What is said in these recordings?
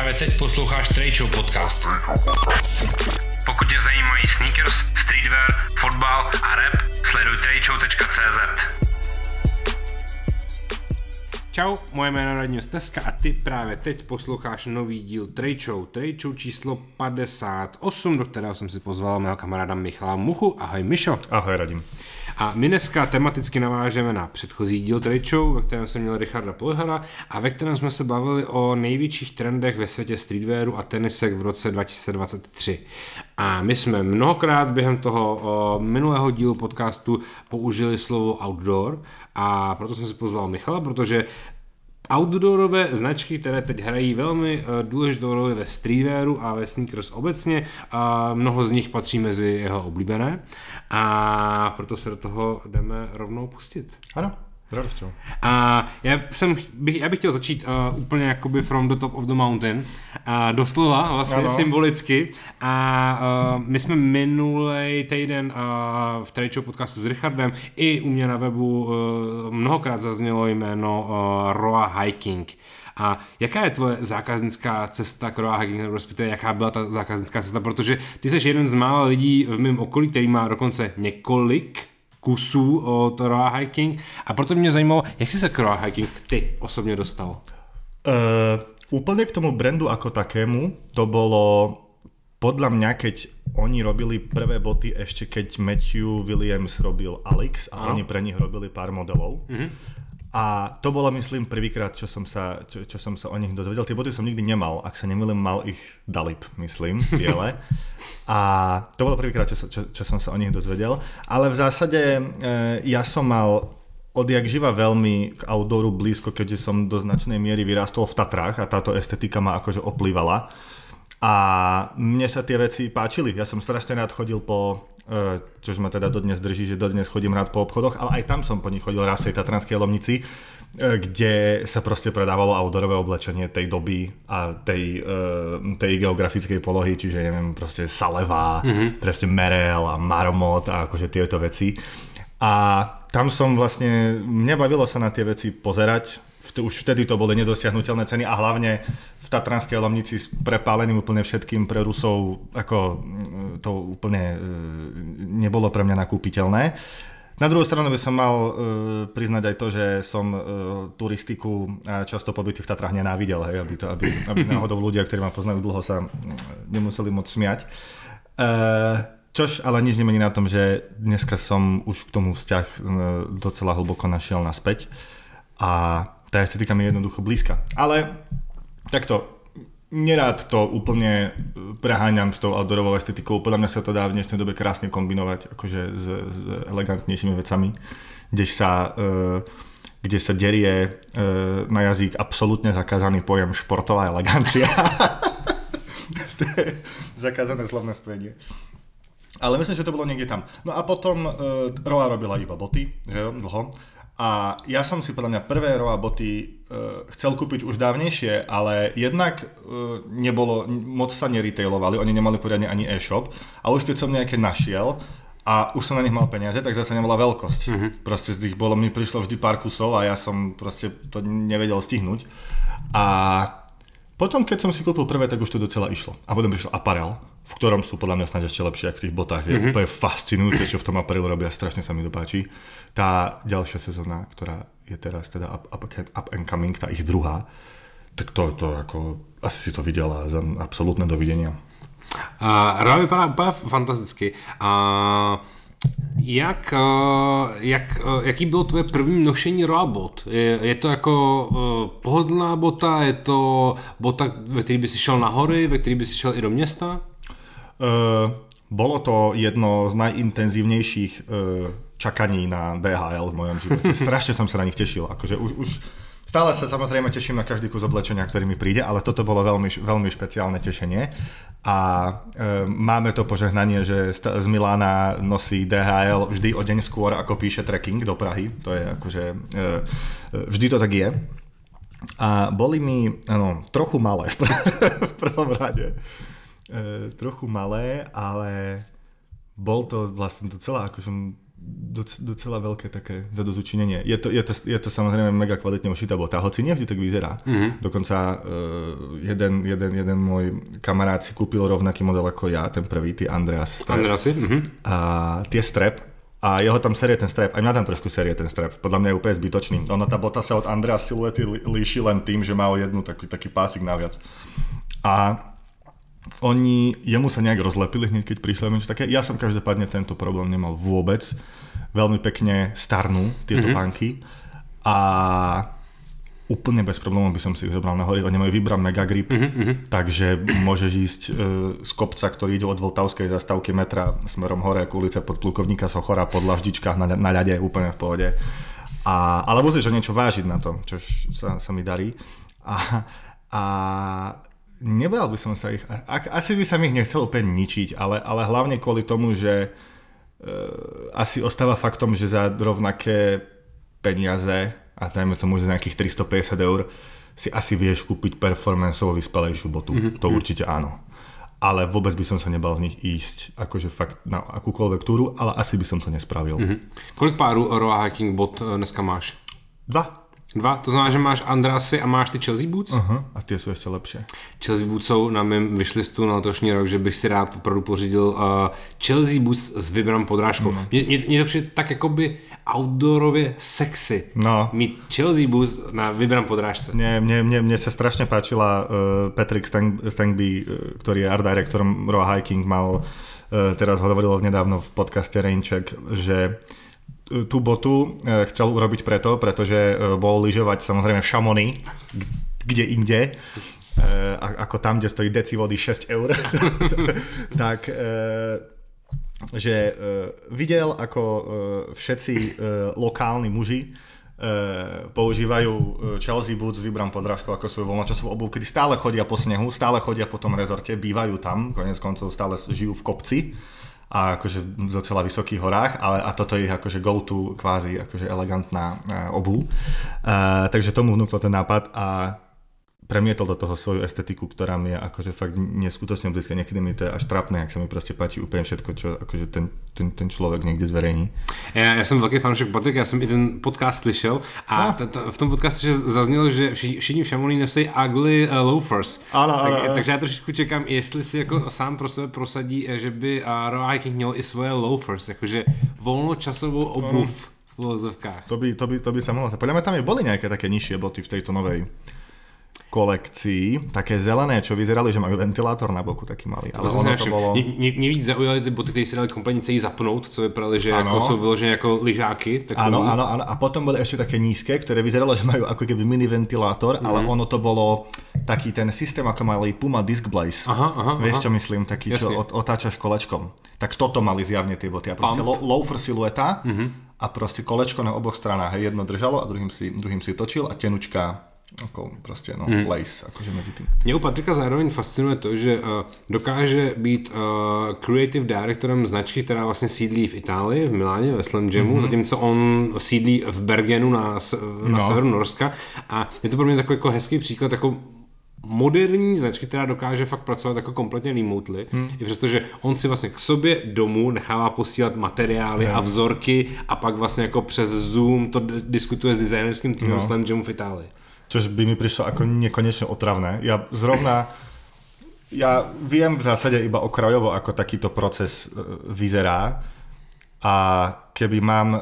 Právě teď posloucháš Trade podcast. Pokud tě zajímají sneakers, streetwear, fotbal a rap, sleduj tradeshow.cz. Čau, moje jméno je Radim Steska a ty právě teď posloucháš nový díl Trade Show číslo 58, do kterého jsem si pozval mého kamaráda Michala Muchu. Ahoj Mišo. Ahoj Radim. A my dneska tematicky navážeme na předchozí díl Show, ve kterém jsem měl Richarda Polhara a ve kterém jsme se bavili o největších trendech ve světě streetwearu a tenisek v roce 2023. A my jsme mnohokrát během toho minulého dílu podcastu použili slovo outdoor a proto jsem si pozval Michala, protože outdoorové značky, které teď hrají velmi eh, důležitou roli ve streetwearu a ve sneakers obecně. A mnoho z nich patří mezi jeho oblíbené a proto se do toho jdeme rovnou pustit. Ano. Radosťou. A já, jsem, bych, já bych chtěl začít uh, úplně jakoby from the top of the mountain, uh, doslova, vlastně ano. symbolicky. A uh, my jsme minulý týden uh, v Trade podcastu s Richardem i u mě na webu uh, mnohokrát zaznělo jméno uh, Roa Hiking. A jaká je tvoje zákaznická cesta k Roa Hiking, respektive jaká byla ta zákaznická cesta, protože ty jsi jeden z mála lidí v mém okolí, který má dokonce několik kusů od Roa Hiking a proto mě zajímalo, jak si se k Roa Hiking ty osobně dostal? Uh, úplne k tomu brandu ako takému, to bolo podľa mňa, keď oni robili prvé boty ešte keď Matthew Williams robil Alex a Aha. oni pre nich robili pár modelov. Mm-hmm. A to bolo, myslím, prvýkrát, čo som, sa, čo, čo som sa o nich dozvedel. Tie boty som nikdy nemal, ak sa nemýlim, mal ich Dalip, myslím, biele. A to bolo prvýkrát, čo, čo, čo som sa o nich dozvedel. Ale v zásade e, ja som mal odjak živa veľmi k outdooru blízko, keďže som do značnej miery vyrástol v Tatrách a táto estetika ma akože oplývala. A mne sa tie veci páčili. Ja som strašne rád chodil po, e, čož ma teda dodnes drží, že dodnes chodím rád po obchodoch, ale aj tam som po nich chodil rád v tej Tatranskej Lomnici, e, kde sa proste predávalo outdoorové oblečenie tej doby a tej, e, tej geografickej polohy, čiže neviem, proste Saleva, mm-hmm. proste Merel a Marmot a akože tieto veci. A tam som vlastne, mňa bavilo sa na tie veci pozerať, už vtedy to boli nedosiahnutelné ceny a hlavne v Tatranskej Lomnici s prepáleným úplne všetkým pre Rusov, ako mm, to úplne e, nebolo pre mňa nakúpiteľné. Na druhú stranu by som mal uh, priznať aj to, že som uh, turistiku a často pobyty v Tatrách nenávidel, hej, aby, to, aby, aby náhodou ľudia, ktorí ma poznajú dlho, sa nemuseli moc smiať. Uh, čož ale nič nemení na tom, že dneska som už k tomu vzťah uh, docela hlboko našiel naspäť a tá estetika mi je jednoducho blízka. Ale takto, nerád to úplne preháňam s tou outdoorovou estetikou. Podľa mňa sa to dá v dnešnej dobe krásne kombinovať akože s, s elegantnejšími vecami, kde sa, uh, kde sa derie na jazyk absolútne zakázaný pojem športová elegancia. zakázané slovné spojenie. Ale myslím, že to bolo niekde tam. No a potom uh, Roa robila iba boty, že jo, dlho. A ja som si podľa mňa prvé Roa boty uh, chcel kúpiť už dávnejšie, ale jednak uh, nebolo, moc sa neretailovali, oni nemali poriadne ani e-shop a už keď som nejaké našiel a už som na nich mal peniaze, tak zase nebola veľkosť. Mm-hmm. Proste z tých bolo, mi prišlo vždy pár kusov a ja som proste to nevedel stihnúť. A potom, keď som si kúpil prvé, tak už to docela išlo. A potom prišiel aparel, v ktorom sú podľa mňa snáď ešte lepšie, ako v tých botách. Je mm-hmm. úplne fascinujúce, čo v tom aparelu robia, strašne sa mi dopáči. Tá ďalšia sezóna, ktorá je teraz teda up, up, up and coming, tá ich druhá, tak to, to ako, asi si to videla za absolútne dovidenia. Uh, vypadá úplne fantasticky. Uh, Jak, eh, jak, eh, jaký bylo tvoje první nošení Roabot? Je, je to jako uh, pohodlná bota, je to bota, ve který by si šel na hory, ve který by si šel i do města? Uh, bolo to jedno z najintenzívnejších uh, čakaní na DHL v mojom živote. Strašne som sa na nich tešil. Akože už, už Stále sa samozrejme teším na každý kus oblečenia, ktorý mi príde, ale toto bolo veľmi, veľmi špeciálne tešenie. A e, máme to požehnanie, že z Milána nosí DHL vždy o deň skôr, ako píše trekking do Prahy. To je akože... E vždy to tak je. A boli mi ano, trochu malé v prvom rade. E, trochu malé, ale bol to vlastne docela akože docela veľké také zadozučinenie. Je to, je, to, je to samozrejme mega kvalitne ušitá bota, hoci nevždy tak vyzerá. Mm-hmm. Dokonca uh, jeden, jeden, jeden môj kamarát si kúpil rovnaký model ako ja, ten prvý, ty Andreas Strap. Andreasi? Mm-hmm. A tie strep, a jeho tam série ten strap, aj mňa tam trošku série ten strap, podľa mňa je úplne zbytočný. Ono tá bota sa od Andrea siluety líši len tým, že má jednu taký, taký pásik naviac. A oni, jemu sa nejak rozlepili hneď, keď prišli niečo také. Ja som každopádne tento problém nemal vôbec. Veľmi pekne starnú tieto mm-hmm. banky. A úplne bez problémov by som si ich zobral na hory. Oni majú vybran mega grip, mm-hmm. takže môžeš ísť e, z kopca, ktorý ide od Vltavskej zastávky metra smerom hore k ulice pod plukovníka Sochora po dlaždičkách na, na ľade, úplne v pohode. A, ale musíš o niečo vážiť na to, čo sa, sa mi darí. A, a nebral by som sa ich, ak, asi by sa mi ich nechcel úplne ničiť, ale, ale hlavne kvôli tomu, že e, asi ostáva faktom, že za rovnaké peniaze a dajme tomu, že za nejakých 350 eur si asi vieš kúpiť performanceovo vyspelejšiu botu. Mm-hmm. To mhm. určite áno. Ale vôbec by som sa nebal v nich ísť akože fakt na akúkoľvek túru, ale asi by som to nespravil. Mm-hmm. Kolik párů Roa Hiking bot eh, dneska máš? Dva. Dva, to znamená, že máš Andrasy a máš ty Chelsea Boots? Uh-huh, a ty jsou ještě lepší. Chelsea Boots jsou na mém vyšlistu na letošní rok, že bych si rád opravdu pořídil uh, Chelsea Boots s vybranou podrážkou. Mně, mě, mě to přijde tak jakoby outdoorově sexy. No. Mít Chelsea Boots na vybran podrážce. Mne, mne, mne, mne sa strašne páčila uh, Patrick Stang, Stangby, uh, ktorý je art directorom Raw Hiking, mal uh, teraz ho hovoril nedávno v podcaste Raincheck, že tú botu e, chcel urobiť preto, pretože e, bol lyžovať samozrejme v Šamony, kde inde, e, ako tam, kde stojí deci vody 6 eur, tak že videl, ako všetci lokálni muži používajú Chelsea Boots, vybram podrážkou ako svoju voľnočasovú obuv, kedy stále chodia po snehu, stále chodia po tom rezorte, bývajú tam, konec koncov stále žijú v kopci a akože v docela vysokých horách, ale a toto je ich akože go-to kvázi akože elegantná uh, obu. Uh, takže tomu vnúklo ten nápad a premietol do toho svoju estetiku, ktorá mi je akože fakt neskutočne blízka. Niekedy mi to je až trapné, ak sa mi proste páči úplne všetko, čo akože ten, ten, ten člověk někde zverejní. Já, já jsem velký fanoušek Patrik, já jsem i ten podcast slyšel a no. t- t- v tom podcastu že zaznělo, že všichni v Šamolí nosí ugly uh, loafers. Ano, tak, ano, takže já trošičku čekám, jestli si jako sám pro sebe prosadí, eh, že by uh, Hiking měl i svoje loafers, jakože volnočasovou obuv. No. V To by, to, by, to by sa mohlo. Podľa mňa tam je boli nejaké také nižšie boty v tejto novej kolekcií, také zelené, čo vyzerali, že majú ventilátor na boku, taký malý. Ale to ono to bolo... Mě, mě víc zaujaly ty boty, které si dali kompletně celý zapnout, co vypadali, že ano. jako jsou vyložené jako lyžáky. Takový... Áno, áno. A potom boli ešte také nízke, ktoré vyzeralo, že majú ako keby mini ventilátor, mm. ale ono to bolo taký ten systém, ako mali Puma Disc Blaze. Aha, aha, Vieš, čo myslím? Taký, Jasne. čo otáčaš kolečkom. Tak toto mali zjavne tie boty. A proste lo, loafer silueta mm-hmm. a proste kolečko na oboch stranách. Jedno držalo a druhým si, druhým si točil a tenučka ako prostě no, hmm. lace, akože mezi tím. Mě u Patrika zároveň fascinuje to, že uh, dokáže být uh, creative directorem značky, která vlastně sídlí v Itálii, v Miláně, ve Slam Jamu, mm-hmm. zatímco on sídlí v Bergenu na, na no. severu Norska a je to pro mě takový jako hezký příklad jako moderní značky, která dokáže fakt pracovat jako kompletně remotely, hmm. i přestože on si vlastně k sobě domů nechává posílat materiály yeah. a vzorky a pak vlastně jako přes Zoom to diskutuje s designerským týmem no. Slam Jamu v Itálii čož by mi prišlo ako nekonečne otravné. Ja zrovna, ja viem v zásade iba okrajovo, ako takýto proces e, vyzerá a keby mám e,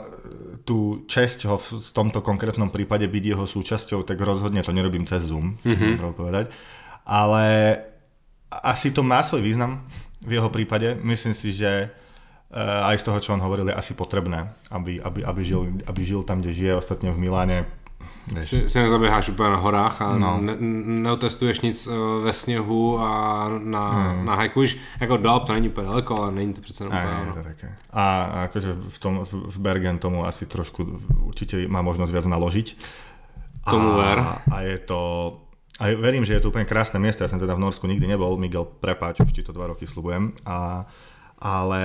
tú česť ho v tomto konkrétnom prípade byť jeho súčasťou, tak rozhodne to nerobím cez Zoom, mm-hmm. povedať. Ale asi to má svoj význam v jeho prípade. Myslím si, že e, aj z toho, čo on hovoril, je asi potrebné, aby, aby, aby, žil, aby žil tam, kde žije. Ostatne v Miláne si, si nezaběháš úplně na horách a no. ne, neotestuješ nic eh, ve sněhu a na, hmm. na hajkuješ, jako dál to není úplně daleko, ale není to přece úplně je to také. A akože v, tom, v Bergen tomu asi trošku určitě má možnost viac naložiť. Tomu ver. A je to a verím, že je to úplne krásne miesto, ja som teda v Norsku nikdy nebol, Miguel, prepáč, už ti to dva roky slubujem, a, ale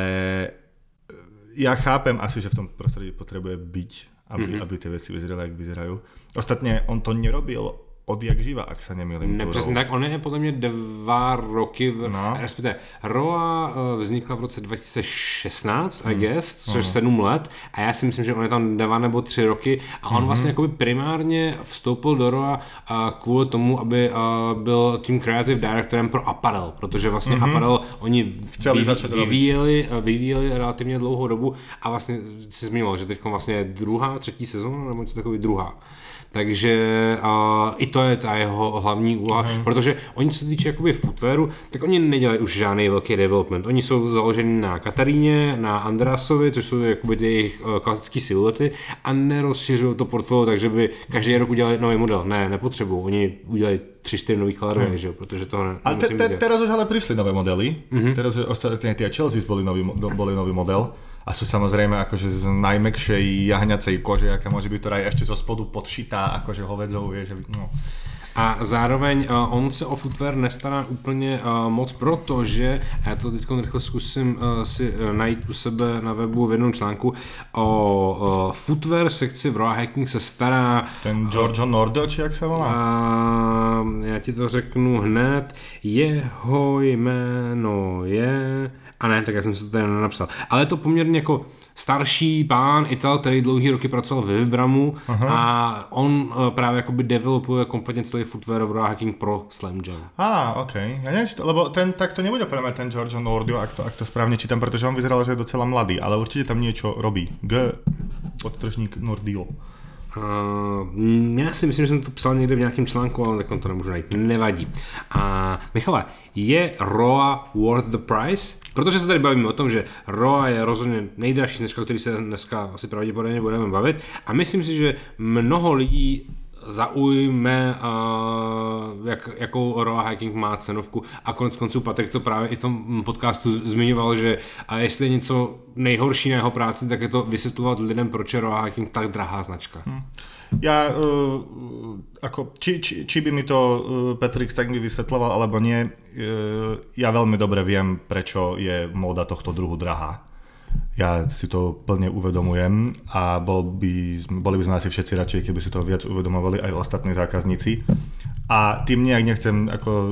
ja chápem asi, že v tom prostredí potrebuje byť aby, mm-hmm. aby tie veci vyzerali, ako vyzerajú. Ostatne on to nerobil odjak živa, ak sa nemýlim. Ne, přesně tak, on je podle mě dva roky, v, no. respektive Roa eh, vznikla v roce 2016, hmm. I guess, což uh-huh. sedm let a já si myslím, že on je tam dva nebo tři roky a on uh-huh. vlastně jakoby primárně vstoupil do Roa uh, kvůli tomu, aby uh, byl tím creative directorem pro Apparel, protože vlastně uh-huh. Apparel oni Chceli vyví, vyvíjeli, vyvíjeli relativně dlouhou dobu a vlastně si zmínil, že teď vlastně je druhá, třetí sezóna nebo něco takový druhá. Takže uh, i to je ta jeho hlavní úloha, mm. protože oni co se týče jakoby footwearu, tak oni nedělají už žádný velký development. Oni jsou založeni na Kataríně, na Andrasovi, což jsou jakoby ty jejich uh, klasické siluety a nerozšiřují to portfolio takže by každý rok udělali nový model. Ne, nepotřebují. Oni udělají tři, čtyři nových colorway, mm. že jo, protože to ne, Ale te, te, teraz už ale prišli nové modely. Mm-hmm. Teraz ostatne tie Chelsea boli nový, boli nový model a sú samozrejme akože z najmekšej jahňacej kože, aká môže byť, ktorá je ešte zo spodu podšitá, akože hovedzou, vie, že no. A zároveň uh, on se o footwear nestará úplně uh, moc, protože, a já to teď rychle zkusím uh, si uh, najít u sebe na webu v jednom článku, o uh, footwear sekci v Raw Hacking se stará... Ten Giorgio uh, Nordo, či jak se volá? Uh, já ti to řeknu hned. Jeho jméno je... A ne, tak já jsem se to tady nenapsal. Ale je to poměrně jako starší pán Ital, který dlouhý roky pracoval ve Vibramu Aha. a on uh, právě jakoby developuje kompletně celý footwear v hacking pro Slam Jam. Á, ah, ok. Ja neviem, to, lebo ten, tak to nebude pre ten Giorgio Nordio, ak to, ak to správne čítam, pretože on vyzeral, že je docela mladý, ale určite tam niečo robí. G, podtržník Nordio. Uh, já si myslím, že jsem to psal někde v nějakém článku, ale tak to nemůžu najít. Nevadí. A Michale, je Roa worth the price? Protože se tady bavíme o tom, že Roa je rozhodně nejdražší značka, který se dneska asi pravděpodobně budeme bavit. A myslím si, že mnoho lidí zaujme, uh, jak, jakou Roa Hiking má cenovku a konec konců Patrik to právě i v tom podcastu zmiňoval, že a jestli je něco nejhorší na jeho práci, tak je to vysvětlovat lidem, proč je Roa Hiking tak drahá značka. Hmm. Ja, uh, ako, či, či, či by mi to uh, Patrick tak mi vysvetloval, alebo nie, uh, ja veľmi dobre viem, prečo je móda tohto druhu drahá ja si to plne uvedomujem a bol by, boli by sme asi všetci radšej, keby si to viac uvedomovali aj ostatní zákazníci. A tým nejak nechcem ako uh,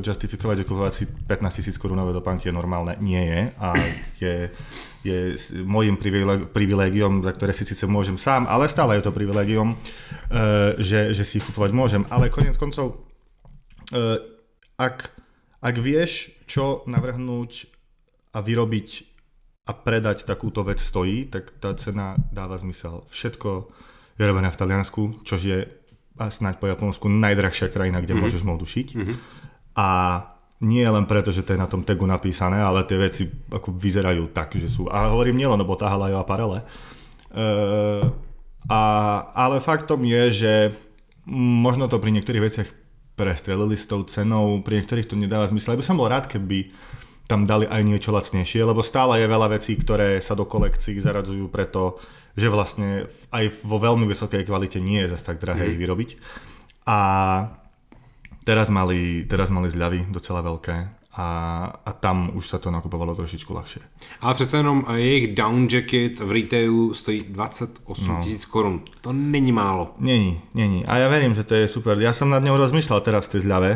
justifikovať, že kupovať si 15 tisíc korunové dopánky je normálne. Nie je a je, je môjim privilégiom, za ktoré si síce môžem sám, ale stále je to privilégium, uh, že, že si ich kupovať môžem. Ale konec koncov, uh, ak, ak vieš, čo navrhnúť a vyrobiť a predať takúto vec stojí, tak tá cena dáva zmysel. Všetko je robené v Taliansku, čo je a snáď po Japonsku najdrahšia krajina, kde mm-hmm. môžeš módu šiť. Mm-hmm. A nie len preto, že to je na tom tagu napísané, ale tie veci ako vyzerajú tak, že sú... A hovorím nielen o botách, ale aj o aparele. E, a, ale faktom je, že možno to pri niektorých veciach prestrelili s tou cenou, pri niektorých to nedáva zmysel. Ja by som bol rád, keby tam dali aj niečo lacnejšie, lebo stále je veľa vecí, ktoré sa do kolekcií zaradzujú preto, že vlastne aj vo veľmi vysokej kvalite nie je zase tak drahé mm. vyrobiť. A teraz mali, teraz mali zľavy docela veľké a, a tam už sa to nakupovalo trošičku ľahšie. Ale přece jenom jejich down jacket v retailu stojí 28 no. tisíc korun. To není málo. Není, není. A ja verím, že to je super. Ja som nad ňou rozmýšľal teraz v tej zľave,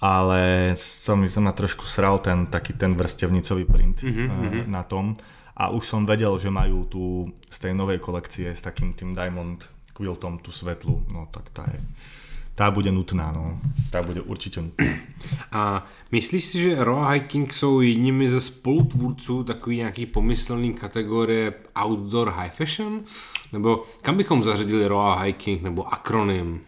ale som, som ma trošku sral ten taký ten vrstevnicový print mm-hmm. na tom a už som vedel, že majú tu z tej novej kolekcie s takým tým Diamond quiltom tú svetlu, no tak tá je tá bude nutná, no. Tá bude určitě nutná. A myslíš si, že Raw Hiking jsou jedními ze spolutvůrců takový nějaký pomyslný kategorie outdoor high fashion? Nebo kam bychom zařadili Raw Hiking nebo akronym?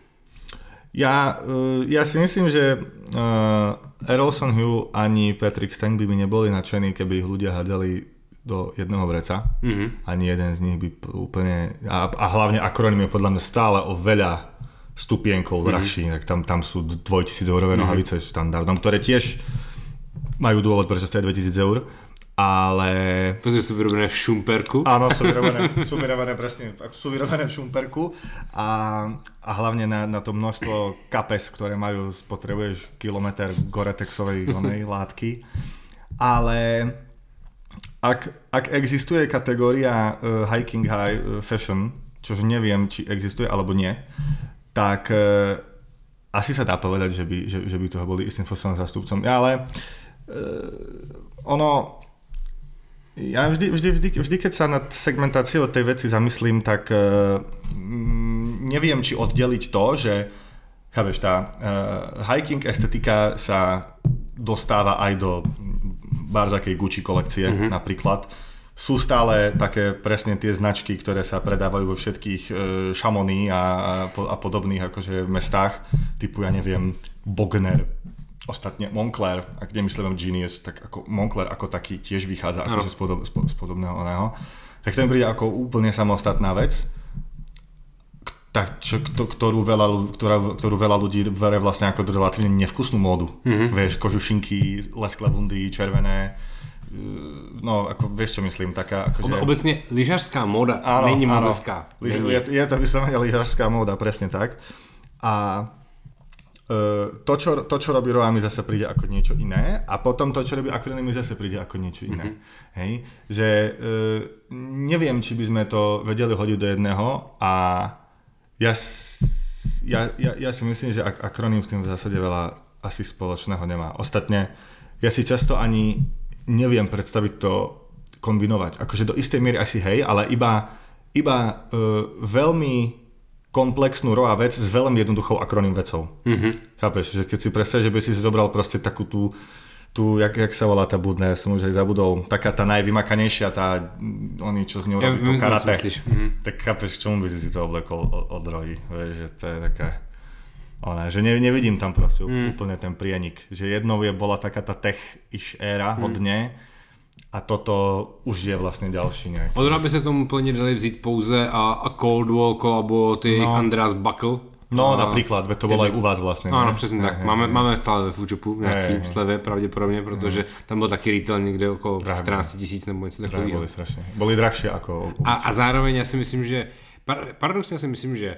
Ja, uh, ja si myslím, že uh, Errolson Hugh ani Patrick Stang by mi neboli nadšení, keby ich ľudia hádzali do jedného vreca. Mm-hmm. Ani jeden z nich by úplne... A, a hlavne akronym je podľa mňa stále o veľa stupienkov mm-hmm. drahší. Tak tam, tam sú 2000 eurové mm-hmm. nohavice štandardom, ktoré tiež majú dôvod, prečo stojí 2000 eur ale... Protože sú vyrobené v Šumperku. Áno, sú vyrobené, sú vyrobené presne, sú vyrobené v Šumperku a, a hlavne na, na to množstvo kapes, ktoré majú, potrebuješ kilometr goretexovej onej látky. Ale ak, ak existuje kategória uh, hiking high uh, fashion, čož neviem, či existuje alebo nie, tak uh, asi sa dá povedať, že by, že, že by toho boli istým zastupcom. Ja, ale uh, ono, ja vždy, vždy, vždy, vždy, keď sa nad segmentáciou tej veci zamyslím, tak uh, neviem, či oddeliť to, že chápeš, tá uh, hiking estetika sa dostáva aj do barzakej Gucci kolekcie mm-hmm. napríklad. Sú stále také presne tie značky, ktoré sa predávajú vo všetkých uh, Chamonix a, a, a podobných akože mestách, typu, ja neviem, Bogner, Ostatne Moncler, ak nemyslím Genius, tak ako Moncler ako taký tiež vychádza no. akože z, podob, z podobného oného. Tak to mi príde ako úplne samostatná vec, tak, čo, to, ktorú, veľa, ktorá, ktorú veľa ľudí vere vlastne ako relatívne nevkusnú módu. Mm-hmm. Vieš, kožušinky, lesklé bundy, červené, no, ako vieš, čo myslím, taká akože... Obe, obecne lyžařská móda áno, není moc Je, je to vyslovene lyžařská móda, presne tak. A to, čo, to, čo robí Roa, mi zase príde ako niečo iné a potom to, čo robí Akrony, mi zase príde ako niečo iné. Mm-hmm. Hej? Že uh, neviem, či by sme to vedeli hodiť do jedného a ja, ja, ja, ja si myslím, že ak- akronym v tým v zásade veľa asi spoločného nemá. Ostatne, ja si často ani neviem predstaviť to kombinovať. Akože do istej miery asi hej, ale iba, iba uh, veľmi komplexnú roa vec s veľmi jednoduchou akroným vecou. Mm-hmm. Chápeš, že keď si predstavíš, že by si zobral proste takú tú, tú jak, jak sa volá tá budná, ja som už aj zabudol, taká tá najvymakanejšia, tá, oni čo z ňou robí, ja, to karate, mm-hmm. tak chápeš, čomu by si si to oblekol od, od rohy, vieš, že to je taká, ona, že ne, nevidím tam proste mm. úplne ten prienik, že jednou je bola taká tá tech-ish éra mm. hodne, a toto už je vlastně další nějaký. Od by se tomu plně dali vzít pouze a, a Cold War kolabo ty no. Andreas Buckle. No, a, například, to bylo i u vás vlastně. Ano, přesně tak. Máme, máme stále ve Foodshopu nějaký slevy pravděpodobně, protože tam byl taky retail někde okolo 14 tisíc nebo něco takového. Byly strašně. Byly drahší jako... A, a zároveň já si myslím, že paradoxně si myslím, že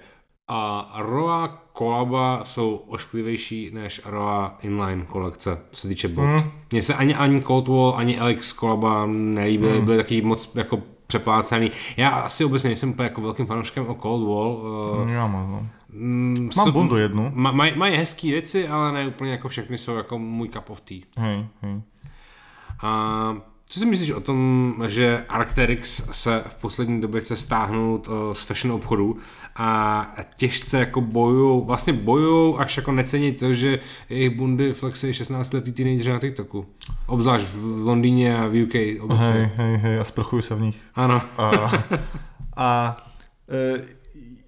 a Roa kolaba jsou ošklivější než Roa inline kolekce, co se týče bot. Mm. Mně se ani, ani Cold Wall, ani Alex kolaba nelíbily, mm. byly taky moc jako přeplácený. Já asi obecně nejsem úplně jako velkým fanouškem o Cold Wall. Uh, Já mám, no. Mm, mám bundu jednu. Mají maj hezké věci, ale ne úplně jako všechny jsou jako můj cup of tea. Hej, hej. A co si myslíš o tom, že Arcteryx se v poslední době chce stáhnout uh, z fashion obchodu a těžce jako bojují, vlastně bojují až jako necení to, že jejich bundy flexují 16 letý teenageři na TikToku. Obzvlášť v Londýně a v UK obecně. Hej, hej, hej, a sprchujú sa v nich. Áno. A, a e,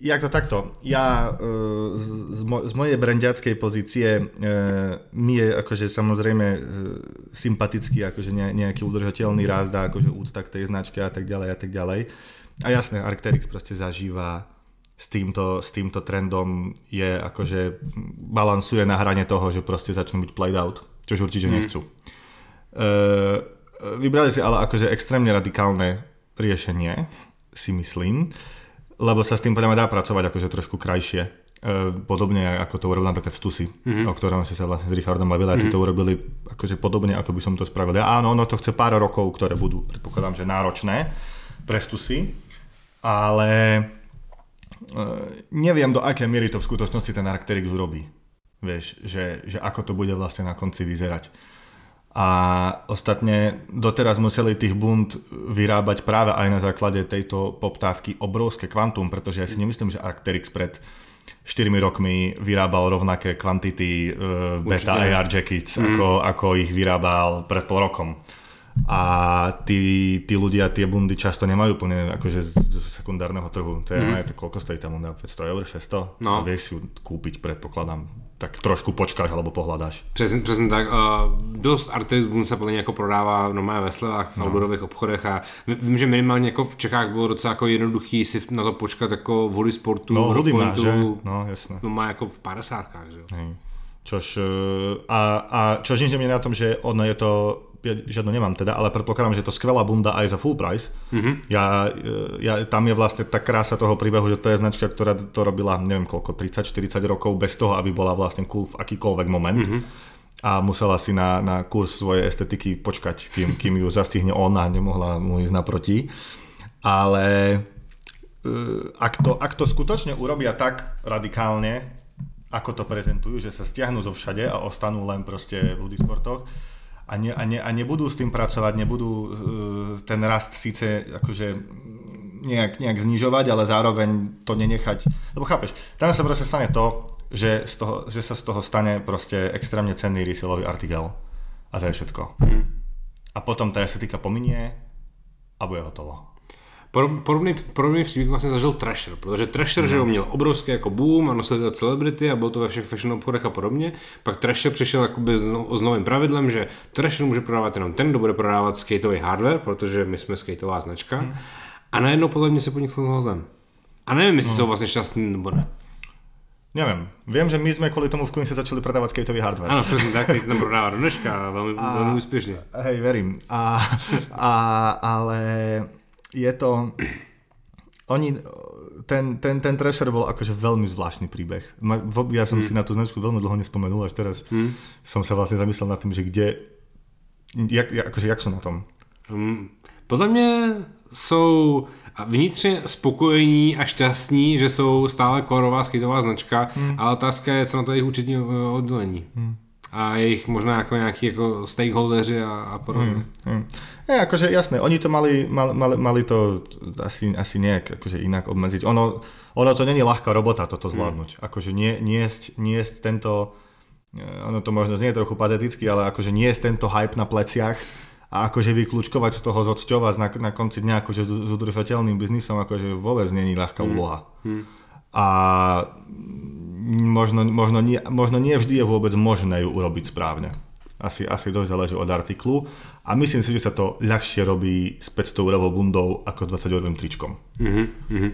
jako takto, ja e, z, z, mo, z mojej brandiackej pozície e, mi je akože samozrejme e, sympatický akože ne, nejaký udržateľný rast a akože úcta k tej značke a tak ďalej a tak ďalej. A jasné, Arcteryx proste zažíva s týmto, s týmto trendom je akože balansuje na hrane toho, že proste začnú byť played out, čož určite mm. nechcú. E, vybrali si ale akože extrémne radikálne riešenie, si myslím lebo sa s tým podľa dá pracovať akože trošku krajšie. E, podobne ako to urobil napríklad Stussy, mm-hmm. o ktorom si sa vlastne s Richardom bavili a mm-hmm. ty to urobili akože podobne, ako by som to spravil. Ja, áno, ono to chce pár rokov, ktoré budú, predpokladám, že náročné pre Stussy, ale e, neviem, do akej miery to v skutočnosti ten Arcteryx urobí. Vieš, že, že ako to bude vlastne na konci vyzerať. A ostatne doteraz museli tých bund vyrábať práve aj na základe tejto poptávky obrovské kvantum, pretože ja si nemyslím, že Arcteryx pred 4 rokmi vyrábal rovnaké kvantity uh, beta Určite. AR jackets, mm. ako, ako ich vyrábal pred pol rokom. A tí, tí ľudia tie bundy často nemajú úplne akože z, z sekundárneho trhu. To je, mm. to, koľko stojí tá bunda? 500 eur, 600? No. A vieš si ju kúpiť, predpokladám, tak trošku počkáš alebo pohľadáš. Přesně, přesně tak. Uh, dost Arteris Boom se plně jako prodává normálně ve slevách, v no. outdoorových obchodech a vím, že minimálně jako v Čechách bylo docela jako jednoduchý si na to počkat jako vody sportu, no, vody má, že? No, jasné. No má jako v 50 že jo. Hej. Čož, e, a, a čož nič na tom, že ono je to ja žiadnu nemám teda, ale predpokladám, že je to skvelá bunda aj za full price. Mm-hmm. Ja, ja, tam je vlastne tá krása toho príbehu, že to je značka, ktorá to robila neviem koľko, 30-40 rokov bez toho, aby bola vlastne cool v akýkoľvek moment. Mm-hmm a musela si na, na kurz svojej estetiky počkať, kým, kým ju zastihne on a nemohla mu ísť naproti. Ale ak to, ak to skutočne urobia tak radikálne, ako to prezentujú, že sa stiahnu zo všade a ostanú len proste v sportoch a, ne, a, ne, a nebudú s tým pracovať, nebudú uh, ten rast síce akože nejak, nejak znižovať, ale zároveň to nenechať. Lebo chápeš, tam sa proste stane to, že, z toho, že sa z toho stane proste extrémne cenný resellový artikel. A to je všetko. A potom tá estetika pominie a bude hotovo. Podobný, podobný příběh vlastně zažil Trasher, protože Trasher, mm. že měl obrovský jako boom a nosil to celebrity a bylo to ve všech fashion obchodech a podobně. Pak Trasher přišel jakoby s, no, s novým pravidlem, že Trasher může prodávat jenom ten, kdo bude prodávat skateový hardware, protože my jsme skateová značka. Mm. A najednou podle mě se po nich zem. A nevím, jestli mm. jsou vlastně šťastní nebo ne. Neviem. Viem, že my sme kvôli tomu v Queense začali predávať skateový hardware. Áno, presne tak, keď tam prodáva dneška veľmi, a, veľmi úspešne. Hej, verím. A, a, ale je to... Oni, ten, ten, ten Trasher bol akože veľmi zvláštny príbeh. Ja som hmm. si na tú značku veľmi dlho nespomenul, až teraz hmm. som sa vlastne zamyslel nad tým, že kde... Jak, akože, jak sú na tom? Um, podľa mňa jsou vnitřně spokojení a šťastní, že jsou stále korová skateová značka, hmm. ale otázka je, co na to jejich účetní eh, oddělení. Hmm. A jejich možná jako nějaký jako stakeholdeři a, a podobně. Hmm. Hmm. Je, akože jasné, oni to mali, mali, mali, mali to asi, asi nejak akože inak obmedziť. Ono, ono to není ľahká robota toto hmm. zvládnuť. Hmm. Akože nie, niesť, niesť tento, eh, ono to možno znie trochu pateticky, ale akože niesť tento hype na pleciach a akože vyklúčkovať z toho zocťovať na, na konci dňa akože s udržateľným biznisom akože vôbec není ľahká hmm. úloha. Hmm. A možno, možno, nie, možno nie vždy je vôbec možné ju urobiť správne asi, asi dosť záleží od artiklu a myslím si, že sa to ľahšie robí s 500 eurovou bundou ako s 20 eurovým tričkom. Mm-hmm.